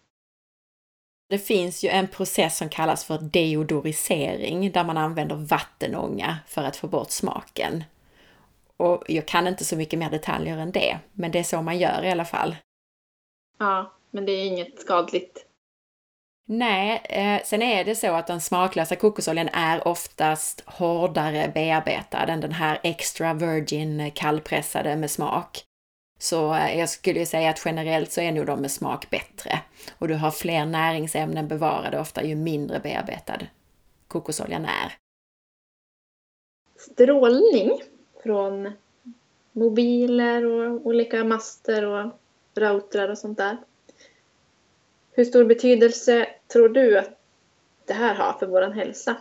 Det finns ju en process som kallas för deodorisering där man använder vattenånga för att få bort smaken. Och jag kan inte så mycket mer detaljer än det, men det är så man gör i alla fall. Ja, men det är inget skadligt Nej, eh, sen är det så att den smaklösa kokosoljan är oftast hårdare bearbetad än den här extra virgin kallpressade med smak. Så eh, jag skulle säga att generellt så är nog de med smak bättre. Och du har fler näringsämnen bevarade ofta ju mindre bearbetad kokosoljan är. Strålning från mobiler och olika master och routrar och sånt där. Hur stor betydelse tror du att det här har för vår hälsa?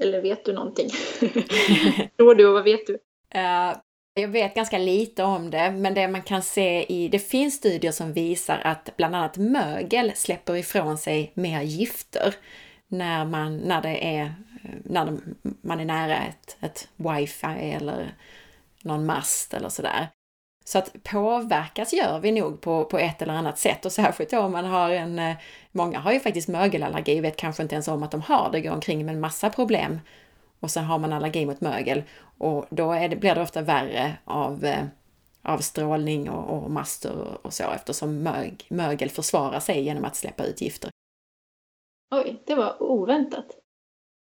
Eller vet du någonting? tror du och vad vet du? Uh, jag vet ganska lite om det, men det man kan se i, det finns studier som visar att bland annat mögel släpper ifrån sig mer gifter när man, när det är, när man är nära ett, ett wifi eller någon mast eller sådär. Så att påverkas gör vi nog på, på ett eller annat sätt och särskilt då om man har en, eh, många har ju faktiskt mögelallergi, vet kanske inte ens om att de har det, går omkring med en massa problem. Och sen har man allergi mot mögel och då det, blir det ofta värre av, eh, av strålning och, och master och så eftersom mög, mögel försvarar sig genom att släppa ut gifter. Oj, det var oväntat.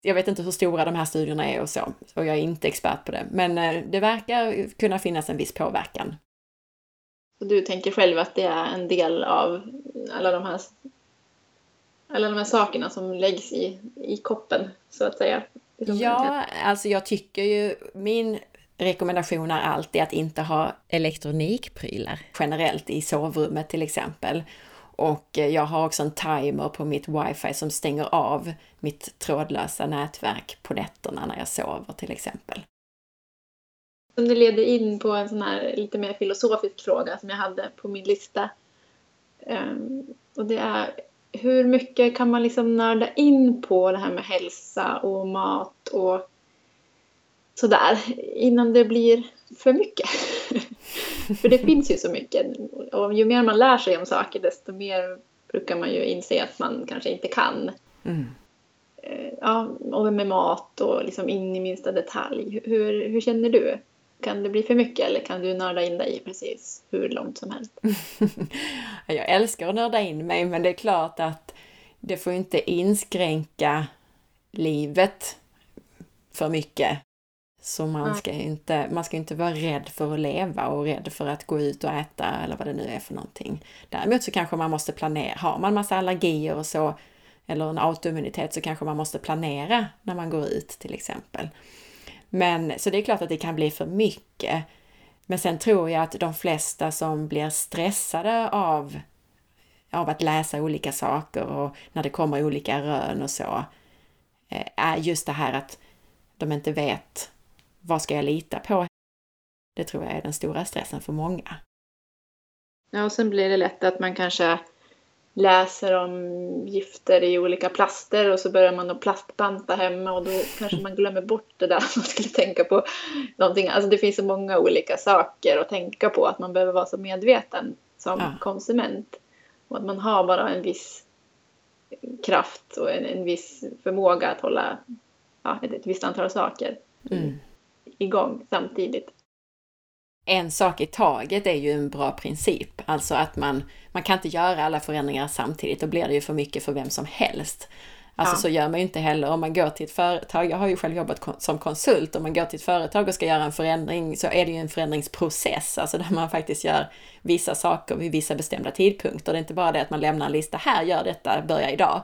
Jag vet inte hur stora de här studierna är och så, och jag är inte expert på det, men eh, det verkar kunna finnas en viss påverkan. Så du tänker själv att det är en del av alla de här, alla de här sakerna som läggs i, i koppen, så att säga? Ja, alltså jag tycker ju, min rekommendation är alltid att inte ha elektronikprylar generellt i sovrummet till exempel. Och jag har också en timer på mitt wifi som stänger av mitt trådlösa nätverk på nätterna när jag sover till exempel. Som det leder in på en sån här lite mer filosofisk fråga som jag hade på min lista. Um, och det är hur mycket kan man liksom nörda in på det här med hälsa och mat och sådär innan det blir för mycket? för det finns ju så mycket och ju mer man lär sig om saker desto mer brukar man ju inse att man kanske inte kan. Mm. Eh, ja, och med mat och liksom in i minsta detalj. Hur, hur känner du? Kan det bli för mycket eller kan du nörda in dig precis hur långt som helst? jag älskar att nörda in mig men det är klart att det får inte inskränka livet för mycket. Så man ska, inte, man ska inte vara rädd för att leva och rädd för att gå ut och äta eller vad det nu är för någonting. Däremot så kanske man måste planera. Har man massa allergier och så eller en autoimmunitet så kanske man måste planera när man går ut till exempel. Men så det är klart att det kan bli för mycket. Men sen tror jag att de flesta som blir stressade av, av att läsa olika saker och när det kommer olika rön och så, eh, är just det här att de inte vet vad ska jag lita på? Det tror jag är den stora stressen för många. Ja, och sen blir det lätt att man kanske läser om gifter i olika plaster och så börjar man att plastbanta hemma och då kanske man glömmer bort det där man skulle tänka på någonting. Alltså det finns så många olika saker att tänka på att man behöver vara så medveten som ja. konsument. Och att man har bara en viss kraft och en, en viss förmåga att hålla ja, ett, ett visst antal saker mm. igång samtidigt en sak i taget är ju en bra princip. Alltså att man, man kan inte göra alla förändringar samtidigt, då blir det ju för mycket för vem som helst. Alltså ja. så gör man ju inte heller om man går till ett företag, jag har ju själv jobbat som konsult, om man går till ett företag och ska göra en förändring så är det ju en förändringsprocess, alltså där man faktiskt gör vissa saker vid vissa bestämda tidpunkter. Det är inte bara det att man lämnar en lista, här gör detta, börja idag.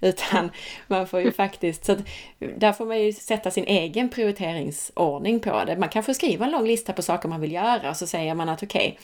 Utan man får ju faktiskt, så att, där får man ju sätta sin egen prioriteringsordning på det. Man kan få skriva en lång lista på saker man vill göra och så säger man att okej, okay,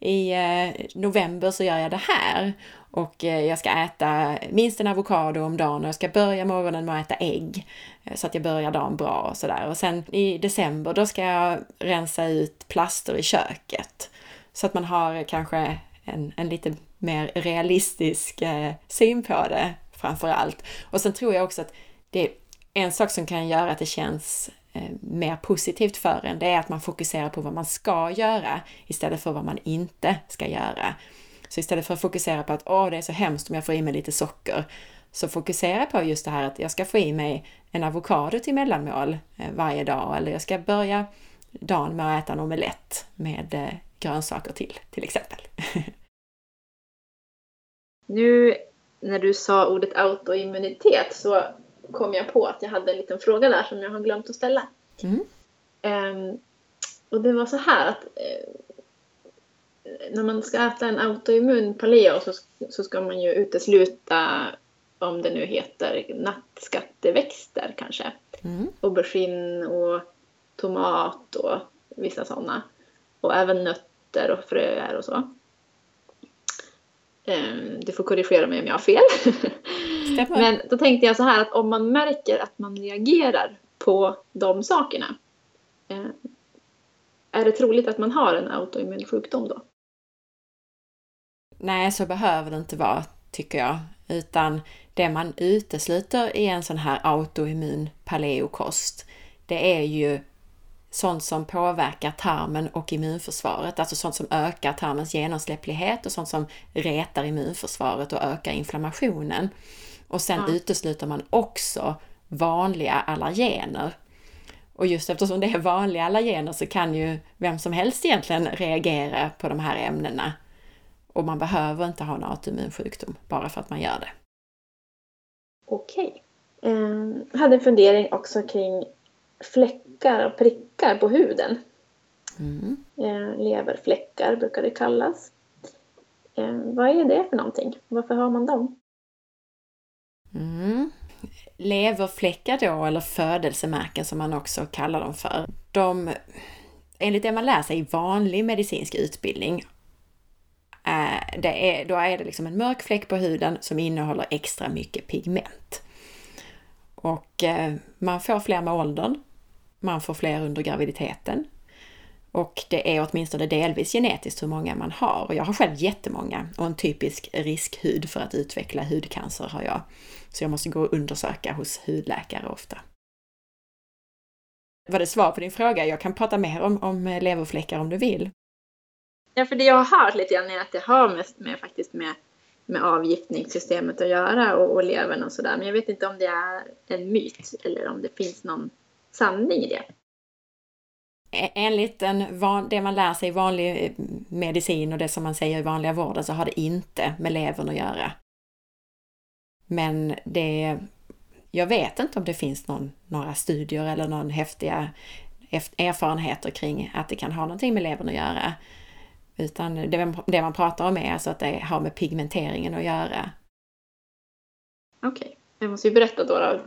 i eh, november så gör jag det här och eh, jag ska äta minst en avokado om dagen och jag ska börja morgonen med att äta ägg eh, så att jag börjar dagen bra och sådär. Och sen i december då ska jag rensa ut plaster i köket så att man har kanske en, en lite mer realistisk eh, syn på det framför allt. Och sen tror jag också att det är en sak som kan göra att det känns eh, mer positivt för en, det är att man fokuserar på vad man ska göra istället för vad man inte ska göra. Så istället för att fokusera på att åh, det är så hemskt om jag får i mig lite socker, så fokusera på just det här att jag ska få i mig en avokado till mellanmål eh, varje dag eller jag ska börja dagen med att äta en omelett med eh, grönsaker till, till exempel. Nu när du sa ordet autoimmunitet så kom jag på att jag hade en liten fråga där som jag har glömt att ställa. Mm. Um, och det var så här att uh, när man ska äta en autoimmun paleo så, så ska man ju utesluta om det nu heter nattskatteväxter kanske. Mm. Aubergine och tomat och vissa sådana. Och även nötter och fröer och så. Ehm, Du får korrigera mig om jag har fel. Stämmer. Men då tänkte jag så här att om man märker att man reagerar på de sakerna. eh, Är det troligt att man har en autoimmun sjukdom då? Nej, så behöver det inte vara, tycker jag. Utan det man utesluter i en sån här autoimmun paleokost, det är ju sånt som påverkar tarmen och immunförsvaret, alltså sånt som ökar tarmens genomsläpplighet och sånt som retar immunförsvaret och ökar inflammationen. Och sen Ja. utesluter man också vanliga allergener. Och just eftersom det är vanliga allergener så kan ju vem som helst egentligen reagera på de här ämnena. Och man behöver inte ha en autoimmun sjukdom bara för att man gör det. Okej. Eh, Jag hade en fundering också kring fläckar och prickar på huden. Mm. Eh, Leverfläckar brukar det kallas. Eh, Vad är det för någonting? Varför har man dem? Mm. Leverfläckar då, eller födelsemärken som man också kallar dem för, de, enligt det man lär sig i vanlig medicinsk utbildning, eh, det är, då är det liksom en mörk fläck på huden som innehåller extra mycket pigment. Och man får fler med åldern, man får fler under graviditeten. Och det är åtminstone delvis genetiskt hur många man har. Och jag har själv jättemånga och en typisk riskhud för att utveckla hudcancer har jag. Så jag måste gå och undersöka hos hudläkare ofta. Var det svar på din fråga? Jag kan prata mer om, om leverfläckar om du vill. Ja, för det jag har hört lite grann är att det har mest med, faktiskt med, med avgiftningssystemet att göra och, och levern och sådär. Men jag vet inte om det är en myt eller om det finns någon sanning i det. E- Enligt en van, det man lär sig i vanlig eh, medicin och det som man säger i vanliga vården så har det inte med levern att göra. Men det, jag vet inte om det finns någon, några studier eller någon häftiga erfarenheter kring att det kan ha någonting med levern att göra. Utan det, det man pratar om är alltså att det har med pigmenteringen att göra. Okej. Jag måste ju berätta då, då.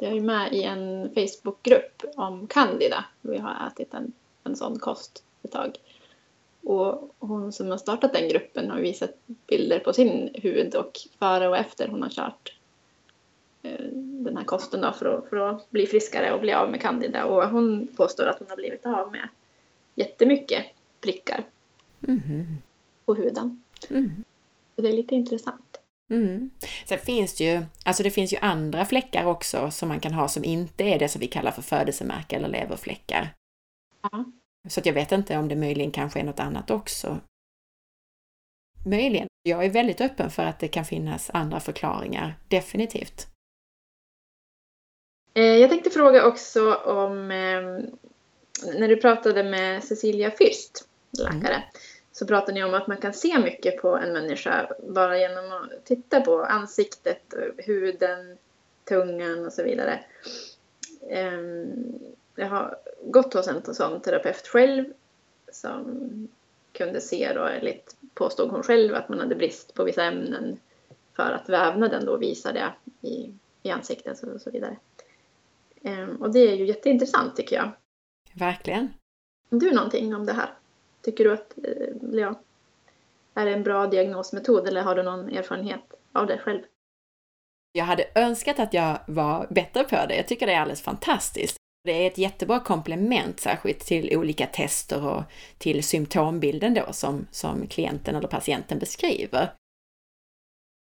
Jag är med i en Facebookgrupp om candida. Vi har ätit en, en sån kost ett tag. Och hon som har startat den gruppen har visat bilder på sin hud och före och efter hon har kört eh, den här kosten då för att, för att bli friskare och bli av med candida. Och hon påstår att hon har blivit av med jättemycket prickar Mhm. på huden. Mm. Så det är lite intressant. Mm. Sen finns det ju, alltså det finns ju andra fläckar också som man kan ha som inte är det som vi kallar för födelsemärke eller leverfläckar. Ja. Så att jag vet inte om det möjligen kanske är något annat också. Möjligen. Jag är väldigt öppen för att det kan finnas andra förklaringar, definitivt. Eh, Jag tänkte fråga också om eh, när du pratade med Cecilia Fürst, läkare, så pratade ni om att man kan se mycket på en människa bara genom att titta på ansiktet, huden, tungan och så vidare. Eh, Jag har gått hos en sån terapeut själv som kunde se då, enligt påstod hon själv, att man hade brist på vissa ämnen för att vävnaden då visade i, i ansiktet och så vidare. Ehm, Och det är ju jätteintressant tycker jag. Verkligen. Du någonting om det här? Tycker du att eh, ja, är det en bra diagnosmetod eller har du någon erfarenhet av det själv? Jag hade önskat att jag var bättre på det. Jag tycker det är alldeles fantastiskt. Det är ett jättebra komplement särskilt till olika tester och till symptombilden då som, som klienten eller patienten beskriver.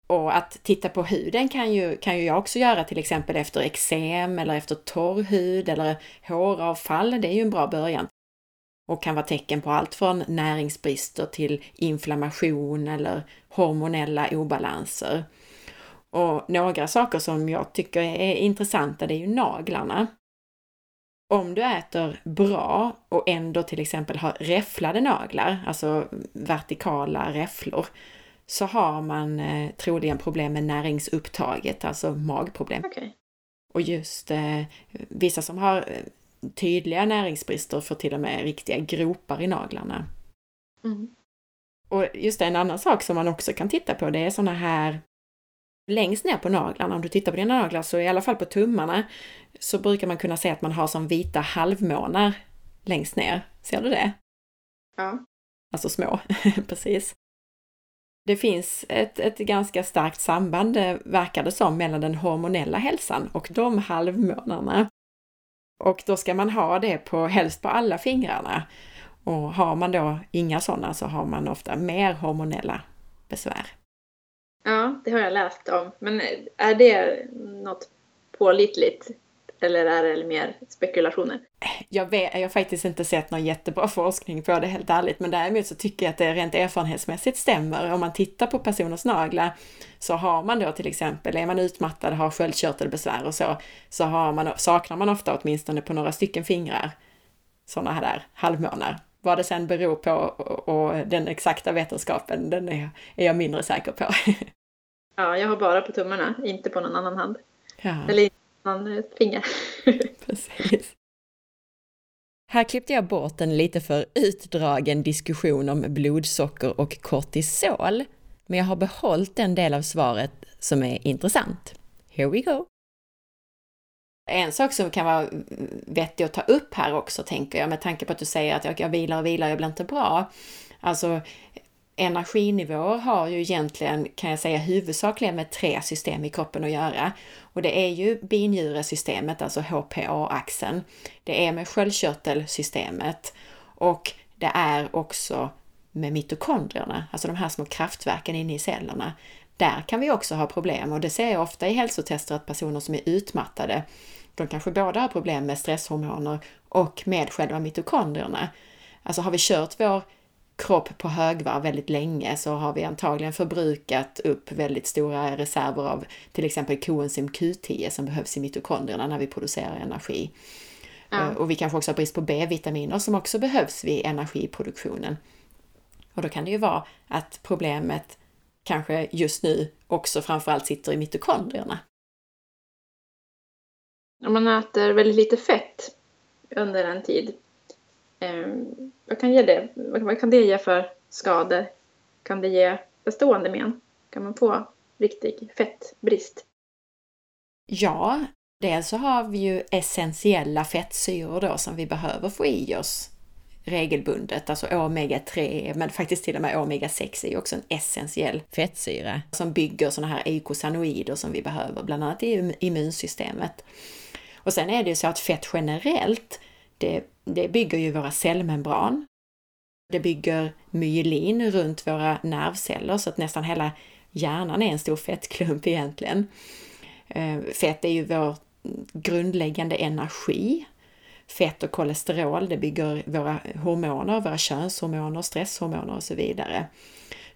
Och att titta på huden kan ju, kan ju jag också göra till exempel efter eksem eller efter torr hud eller håravfall. Det är ju en bra början. Och kan vara tecken på allt från näringsbrister till inflammation eller hormonella obalanser. Och några saker som jag tycker är intressanta det är ju naglarna. Om du äter bra och ändå till exempel har räfflade naglar, alltså vertikala räfflor, så har man eh, troligen problem med näringsupptaget, alltså magproblem. Okej. Och just eh, vissa som har eh, tydliga näringsbrister får till och med riktiga gropar i naglarna. Mm. Och just det, en annan sak som man också kan titta på det är sådana här längst ner på naglarna. Om du tittar på dina naglar så i alla fall på tummarna så brukar man kunna se att man har som vita halvmånar längst ner. Ser du det? Ja. Alltså små, precis. Det finns ett, ett ganska starkt samband, verkar det som, mellan den hormonella hälsan och de halvmånarna. Och då ska man ha det på helst på alla fingrarna. Och har man då inga sådana så har man ofta mer hormonella besvär. Ja, det har jag läst om. Men är det något pålitligt eller är det mer spekulationer? Jag, vet, jag har faktiskt inte sett någon jättebra forskning på det helt ärligt, men däremot så tycker jag att det rent erfarenhetsmässigt stämmer. Om man tittar på personers naglar så har man då till exempel, är man utmattad, har sköldkörtelbesvär och så, så har man, saknar man ofta åtminstone på några stycken fingrar sådana här där halvmånar. Vad det sen beror på och, och den exakta vetenskapen, den är, är jag mindre säker på. ja, jag har bara på tummarna, inte på någon annan hand. Ja. Eller man finger. Precis. Här klippte jag bort en lite för utdragen diskussion om blodsocker och kortisol, men jag har behållit den del av svaret som är intressant. Here we go! En sak som kan vara vettig att ta upp här också, tänker jag, med tanke på att du säger att jag, jag vilar och vilar, jag blir inte bra. Alltså, energinivåer har ju egentligen, kan jag säga, huvudsakligen med tre system i kroppen att göra. Och det är ju binjuresystemet, alltså HPA-axeln. Det är med sköldkörtelsystemet och det är också med mitokondrierna, alltså de här små kraftverken inne i cellerna. Där kan vi också ha problem och det ser jag ofta i hälsotester att personer som är utmattade, de kanske båda har problem med stresshormoner och med själva mitokondrierna. Alltså har vi kört vår kropp på högvarv väldigt länge så har vi antagligen förbrukat upp väldigt stora reserver av till exempel koenzym Q10 som behövs i mitokondrierna när vi producerar energi. Eh, och vi kanske också har brist på B-vitaminer som också behövs vid energiproduktionen. Och då kan det ju vara att problemet kanske just nu också framförallt sitter i mitokondrierna. Om man äter väldigt lite fett under en tid Ehm, vad, kan ge det, vad kan det ge för skador? Kan det ge bestående men? Kan man få riktig fettbrist? Ja, dels så har vi ju essentiella fettsyror då som vi behöver få i oss regelbundet, alltså omega-3, men faktiskt till och med omega-6 är ju också en essentiell fettsyra som bygger sådana här eukosanoider som vi behöver, bland annat i immunsystemet. Och sen är det ju så att fett generellt, det det bygger ju våra cellmembran. Det bygger myelin runt våra nervceller så att nästan hela hjärnan är en stor fettklump egentligen. Eh, fett är ju vår grundläggande energi. Fett och kolesterol, det bygger våra hormoner, våra könshormoner, stresshormoner och så vidare.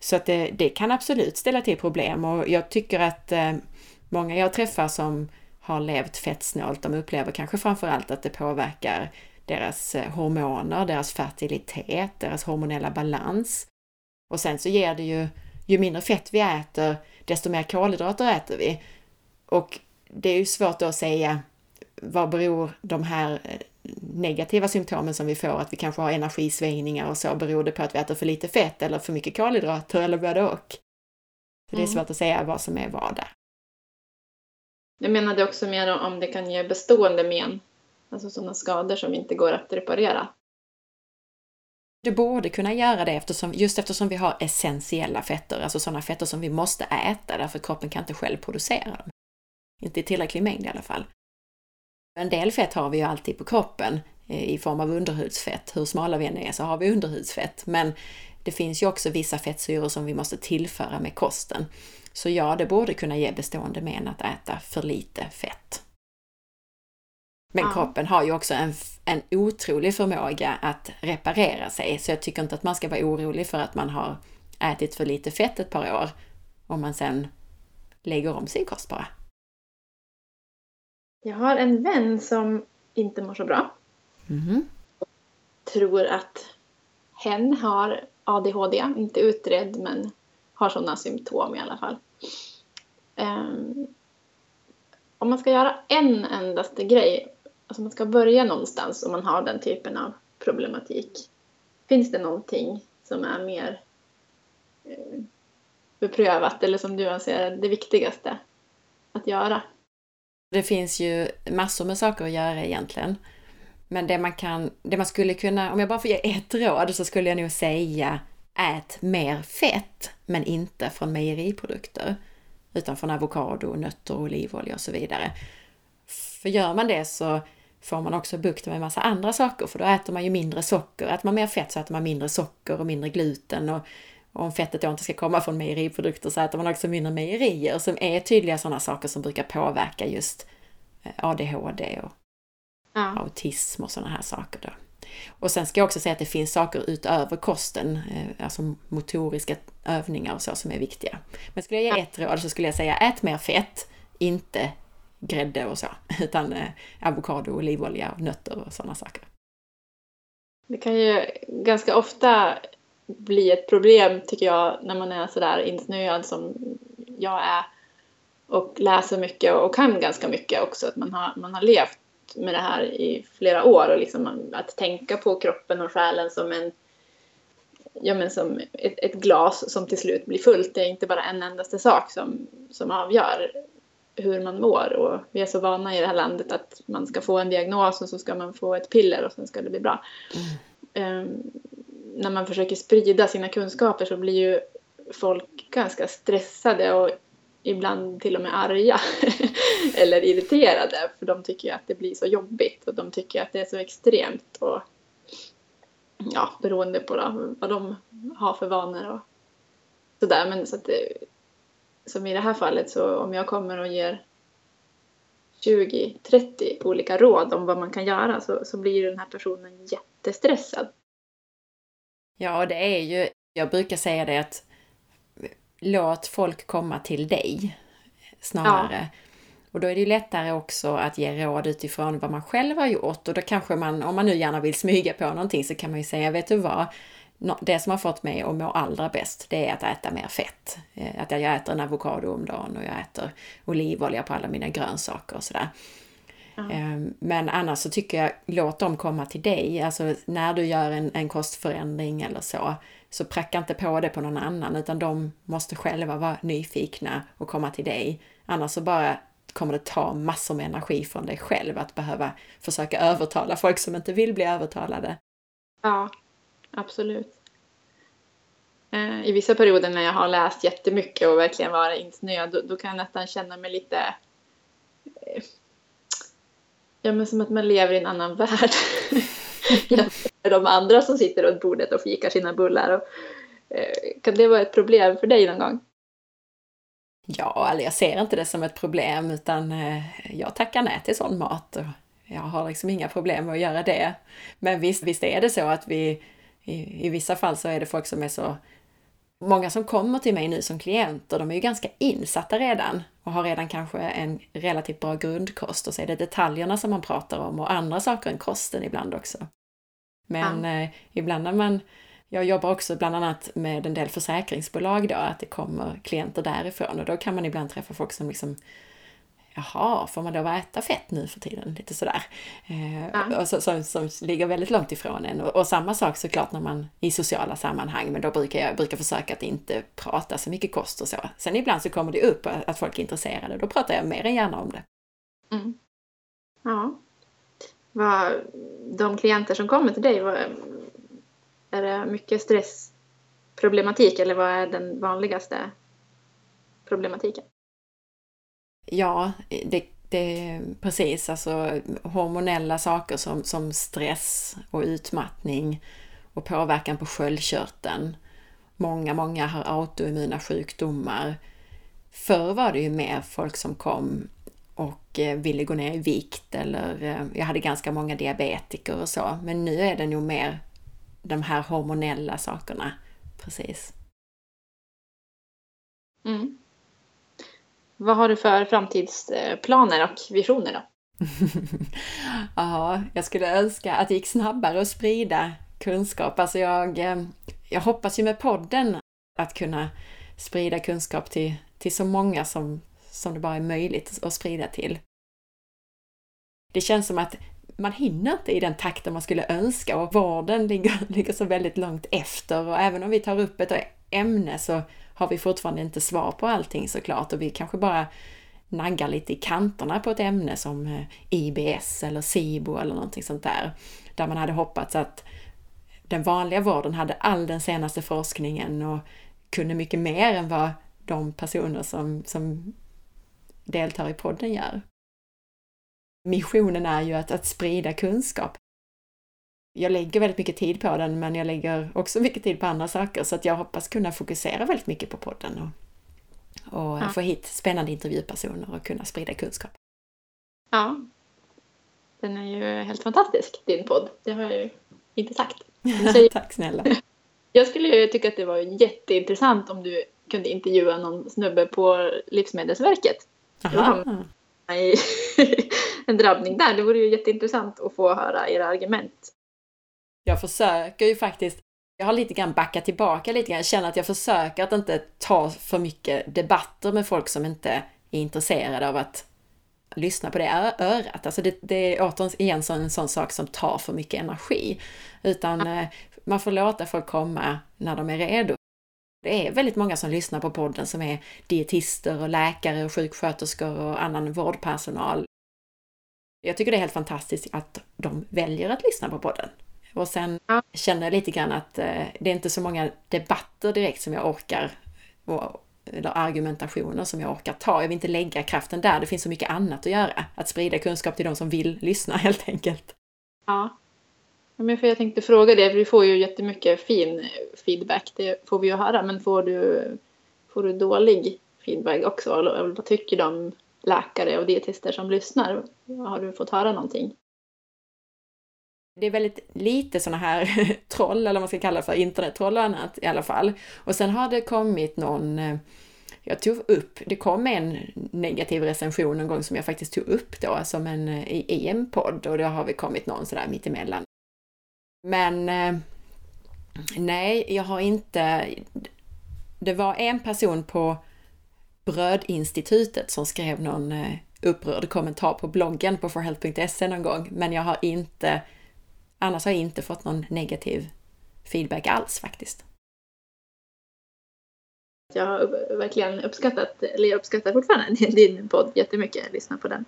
Så att det, det kan absolut ställa till problem och jag tycker att eh, många jag träffar som har levt fettsnålt, de upplever kanske framförallt att det påverkar deras eh, hormoner, deras fertilitet, deras hormonella balans. Och sen så ger det ju, ju mindre fett vi äter, desto mer kolhydrater äter vi. Och det är ju svårt att säga vad beror de här eh, negativa symptomen som vi får, att vi kanske har energisvängningar och så, beror det på att vi äter för lite fett eller för mycket kolhydrater eller både och? Så det är mm. svårt att säga vad som är vad där. Jag menade också mer om det kan ge bestående men Alltså sådana skador som inte går att reparera. Du borde kunna göra det eftersom, just eftersom vi har essentiella fetter, alltså sådana fetter som vi måste äta därför kroppen kan inte själv producera dem. Inte i tillräcklig mängd i alla fall. En del fett har vi ju alltid på kroppen eh, i form av underhudsfett. Hur smala vi än är så har vi underhudsfett. Men det finns ju också vissa fettsyror som vi måste tillföra med kosten. Så ja, det borde kunna ge bestående men att äta för lite fett. Men ja. kroppen har ju också en, en otrolig förmåga att reparera sig, så jag tycker inte att man ska vara orolig för att man har ätit för lite fett ett par år om man sen lägger om sin kost bara. Jag har en vän som inte mår så bra. Mm. Tror att hen har ADHD, inte utredd men har sådana symptom i alla fall. Um, om man ska göra en endaste grej alltså man ska börja någonstans om man har den typen av problematik. Finns det någonting som är mer eh, beprövat eller som du anser är det viktigaste att göra? Det finns ju massor med saker att göra egentligen. Men det man kan, det man skulle kunna, om jag bara får ge ett råd så skulle jag nog säga ät mer fett, men inte från mejeriprodukter. Utan från avokado, nötter, olivolja och så vidare. För gör man det så får man också bukt med en massa andra saker, för då äter man ju mindre socker. Äter man mer fett så äter man mindre socker och mindre gluten. Och, och om fettet då inte ska komma från mejeriprodukter så äter man också mindre mejerier, som är tydliga sådana saker som brukar påverka just eh, ADHD och ja. autism och sådana här saker då. Och sen ska jag också säga att det finns saker utöver kosten, eh, alltså motoriska övningar och så som är viktiga. Men skulle jag ge ett råd så skulle jag säga ät mer fett, inte grädde och så, utan eh, avokado, olivolja, nötter och sådana saker. Det kan ju ganska ofta bli ett problem tycker jag när man är sådär insnöad som jag är och läser mycket och kan ganska mycket också. Att man har, man har levt med det här i flera år och liksom att tänka på kroppen och själen som en ja, men som ett, ett, glas som till slut blir fullt. Det är inte bara en endaste sak som, som avgör hur man mår och vi är så vana i det här landet att man ska få en diagnos och så ska man få ett piller och sen ska det bli bra. Mm. Um, när man försöker sprida sina kunskaper så blir ju folk ganska stressade och ibland till och med arga eller irriterade för de tycker ju att det blir så jobbigt och de tycker att det är så extremt och ja, beroende på då, vad de har för vanor och sådär. Men så att det, som i det här fallet så om jag kommer och ger 20-30 olika råd om vad man kan göra så, så blir den här personen jättestressad. Ja, det är ju, jag brukar säga det att låt folk komma till dig snarare. Ja. Och då är det ju lättare också att ge råd utifrån vad man själv har gjort och då kanske man, om man nu gärna vill smyga på någonting så kan man ju säga, vet du vad? Det som har fått mig att må allra bäst, det är att äta mer fett. Eh, att jag äter en avokado om dagen och jag äter olivolja på alla mina grönsaker och sådär. Mm. Men annars så tycker jag, låt dem komma till dig. Alltså när du gör en, en kostförändring eller så, så pracka inte på det på någon annan utan de måste själva vara nyfikna och komma till dig. Annars så bara kommer det ta massor med energi från dig själv att behöva försöka övertala folk som inte vill bli övertalade. Ja, absolut. Eh, I vissa perioder när jag har läst jättemycket och verkligen varit insnöad, då, då kan jag nästan känna mig lite eh, Ja, men som att man lever i en annan värld. Jämfört de andra som sitter runt bordet och fikar sina bullar. Och, eh, kan det vara ett problem för dig någon gång? Ja, eller jag ser inte det som ett problem utan jag tackar nej till sån mat. Och jag har liksom inga problem med att göra det. Men visst, visst är det så att vi i, i vissa fall så är det folk som är så Många som kommer till mig nu som klienter, de är ju ganska insatta redan och har redan kanske en relativt bra grundkost och så är det detaljerna som man pratar om och andra saker än kosten ibland också. Men ja. eh, ibland när man, jag jobbar också bland annat med en del försäkringsbolag då, att det kommer klienter därifrån och då kan man ibland träffa folk som liksom Jaha, får man att äta fett nu för tiden? Lite sådär. Eh, ja. och så, som, som ligger väldigt långt ifrån en. Och, och, samma sak såklart när man i sociala sammanhang, men då brukar jag brukar försöka att inte prata så mycket kost och så. Sen ibland så kommer det upp att folk är intresserade, då pratar jag mer än gärna om det. Mm. Ja. Vad, de klienter som kommer till dig, vad, är det mycket stressproblematik eller vad är den vanligaste problematiken? Ja, det, det, precis, alltså hormonella saker som, som stress och utmattning och påverkan på sköldkörteln. Många, många har autoimmuna sjukdomar. Förr var det ju mer folk som kom och eh, ville gå ner i vikt eller eh, jag hade ganska många diabetiker och så. Men nu är det nog mer de här hormonella sakerna. Precis. Mm. Vad har du för framtidsplaner och visioner då? ja, jag skulle önska att det gick snabbare att sprida kunskap. Alltså jag, eh, jag hoppas ju med podden att kunna sprida kunskap till, till så många som, som det bara är möjligt att sprida till. Det känns som att man hinner inte i den takten man skulle önska och vården ligger, ligger så väldigt långt efter och även om vi tar upp ett ämne så har vi fortfarande inte svar på allting såklart och vi kanske bara naggar lite i kanterna på ett ämne som eh, IBS eller SIBO eller någonting sånt där. Där man hade hoppats att den vanliga vården hade all den senaste forskningen och kunde mycket mer än vad de personer som, som deltar i podden gör. Missionen är ju att, att sprida kunskap. Jag lägger väldigt mycket tid på den, men jag lägger också mycket tid på andra saker, så att jag hoppas kunna fokusera väldigt mycket på podden och, och ja. få hit spännande intervjupersoner och kunna sprida kunskap. Ja, den är ju helt fantastisk, din podd. Det har jag ju inte sagt. Tack snälla. Jag skulle ju tycka att det var jätteintressant om du kunde intervjua någon snubbe på Livsmedelsverket. Aha. I en drabbning där. Det vore ju jätteintressant att få höra era argument. Jag försöker ju faktiskt, jag har lite grann backat tillbaka lite grann, jag känner att jag försöker att inte ta för mycket debatter med folk som inte är intresserade av att lyssna på det örat. Alltså det, det är återigen en sån sak som tar för mycket energi. Utan eh, man får låta folk komma när de är redo. Det är väldigt många som lyssnar på podden som är dietister och läkare och sjuksköterskor och annan vårdpersonal. Jag tycker det är helt fantastiskt att de väljer att lyssna på podden. Och sen ja. känner jag lite grann att eh, det är inte så många debatter direkt som jag orkar, eller argumentationer som jag orkar ta. Jag vill inte lägga kraften där, det finns så mycket annat att göra. Att sprida kunskap till de som vill lyssna helt enkelt. Ja, men för jag tänkte fråga det, för vi får ju jättemycket fin feedback, det får vi ju höra, men får du, får du dålig feedback också? Eller vad tycker de läkare och dietister som lyssnar? Har du fått höra någonting? Det är väldigt lite sådana här troll, eller vad man ska kalla det för, internettroll och annat i alla fall. Och sen har det kommit någon eh, jag tog upp, det kom en negativ recension en gång som jag faktiskt tog upp då som en, eh, i en podd och då har vi kommit någon sådär mittemellan. Men eh, nej, jag har inte... Det var en person på Brödinstitutet som skrev någon upprörd kommentar på bloggen på forhealth.se någon gång, men jag har inte... Annars har jag inte fått någon negativ feedback alls faktiskt. Jag har verkligen uppskattat, eller jag uppskattar fortfarande din podd jättemycket. Jag lyssnar på den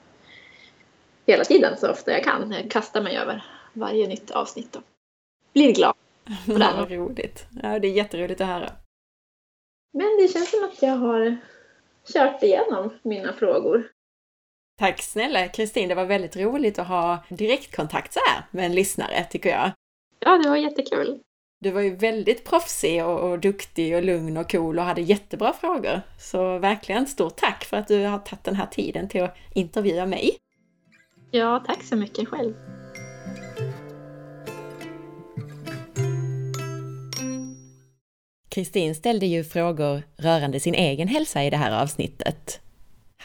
hela tiden så ofta jag kan. Jag kastar mig över varje nytt avsnitt. Då blir glad. På det. Vad roligt. Ja, det är jätteroligt att höra. Men det känns som att jag har kört igenom mina frågor. Tack snälla Kristin, det var väldigt roligt att ha direktkontakt så här med en lyssnare tycker jag. Ja, det var jättekul. Du var ju väldigt proffsig och, och duktig och lugn och cool och hade jättebra frågor. Så verkligen stort tack för att du har tagit den här tiden till att intervjua mig. Ja, tack så mycket själv. Kristin ställde ju frågor rörande sin egen hälsa i det här avsnittet.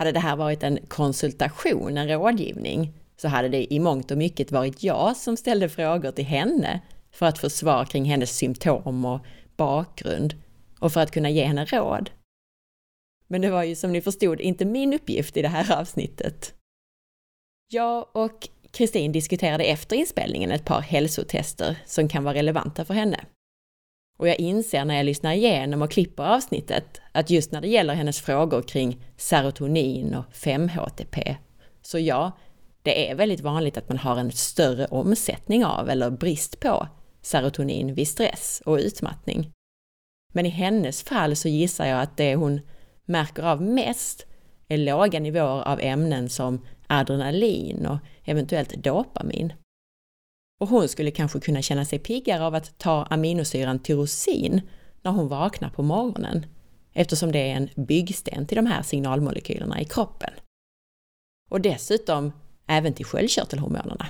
Hade det här varit en konsultation, en rådgivning, så hade det i mångt och mycket varit jag som ställde frågor till henne för att få svar kring hennes symptom och bakgrund och för att kunna ge henne råd. Men det var ju som ni förstod inte min uppgift i det här avsnittet. Jag och Kristin diskuterade efter inspelningen ett par hälsotester som kan vara relevanta för henne. Och jag inser när jag lyssnar igenom och klipper avsnittet att just när det gäller hennes frågor kring serotonin och 5-HTP, så ja, det är väldigt vanligt att man har en större omsättning av eller brist på serotonin vid stress och utmattning. Men i hennes fall så gissar jag att det hon märker av mest är låga nivåer av ämnen som adrenalin och eventuellt dopamin. Och hon skulle kanske kunna känna sig piggare av att ta aminosyran tyrosin när hon vaknar på morgonen, eftersom det är en byggsten till de här signalmolekylerna i kroppen. Och dessutom även till sköldkörtelhormonerna.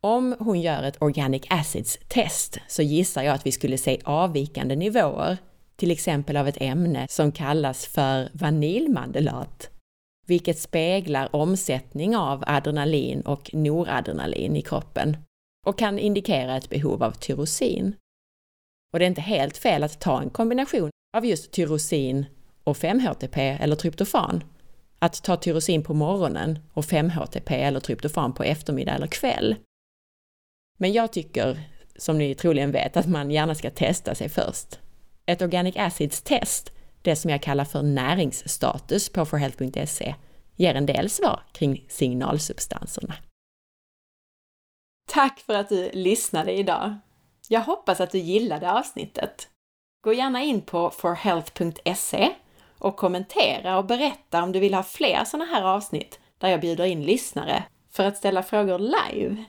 Om hon gör ett Organic Acids-test så gissar jag att vi skulle se avvikande nivåer, till exempel av ett ämne som kallas för vaniljmandelat vilket speglar omsättning av adrenalin och noradrenalin i kroppen och kan indikera ett behov av tyrosin. Och det är inte helt fel att ta en kombination av just tyrosin och 5-HTP eller tryptofan. Att ta tyrosin på morgonen och 5-HTP eller tryptofan på eftermiddag eller kväll. Men jag tycker, som ni troligen vet, att man gärna ska testa sig först. ett Organic Acids test, det som jag kallar för näringsstatus på forhealth.se, ger en del svar kring signalsubstanserna. Tack för att du lyssnade idag! Jag hoppas att du gillade avsnittet. Gå gärna in på forhealth.se och kommentera och berätta om du vill ha fler sådana här avsnitt där jag bjuder in lyssnare för att ställa frågor live.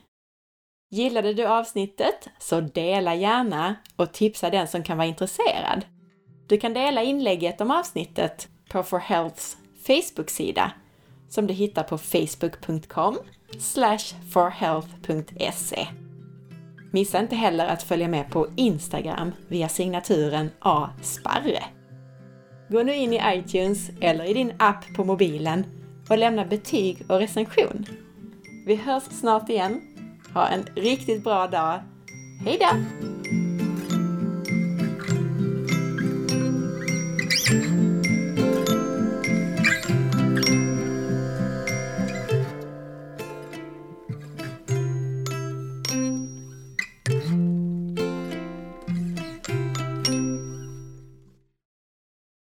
Gillade du avsnittet så dela gärna och tipsa den som kan vara intresserad. Du kan dela inlägget om avsnittet på For Healths Facebook-sida som du hittar på facebook.com forhealth.se. Missa inte heller att följa med på Instagram via signaturen asparre. Gå nu in i iTunes eller i din app på mobilen och lämna betyg och recension. Vi hörs snart igen. Ha en riktigt bra dag. Hejdå!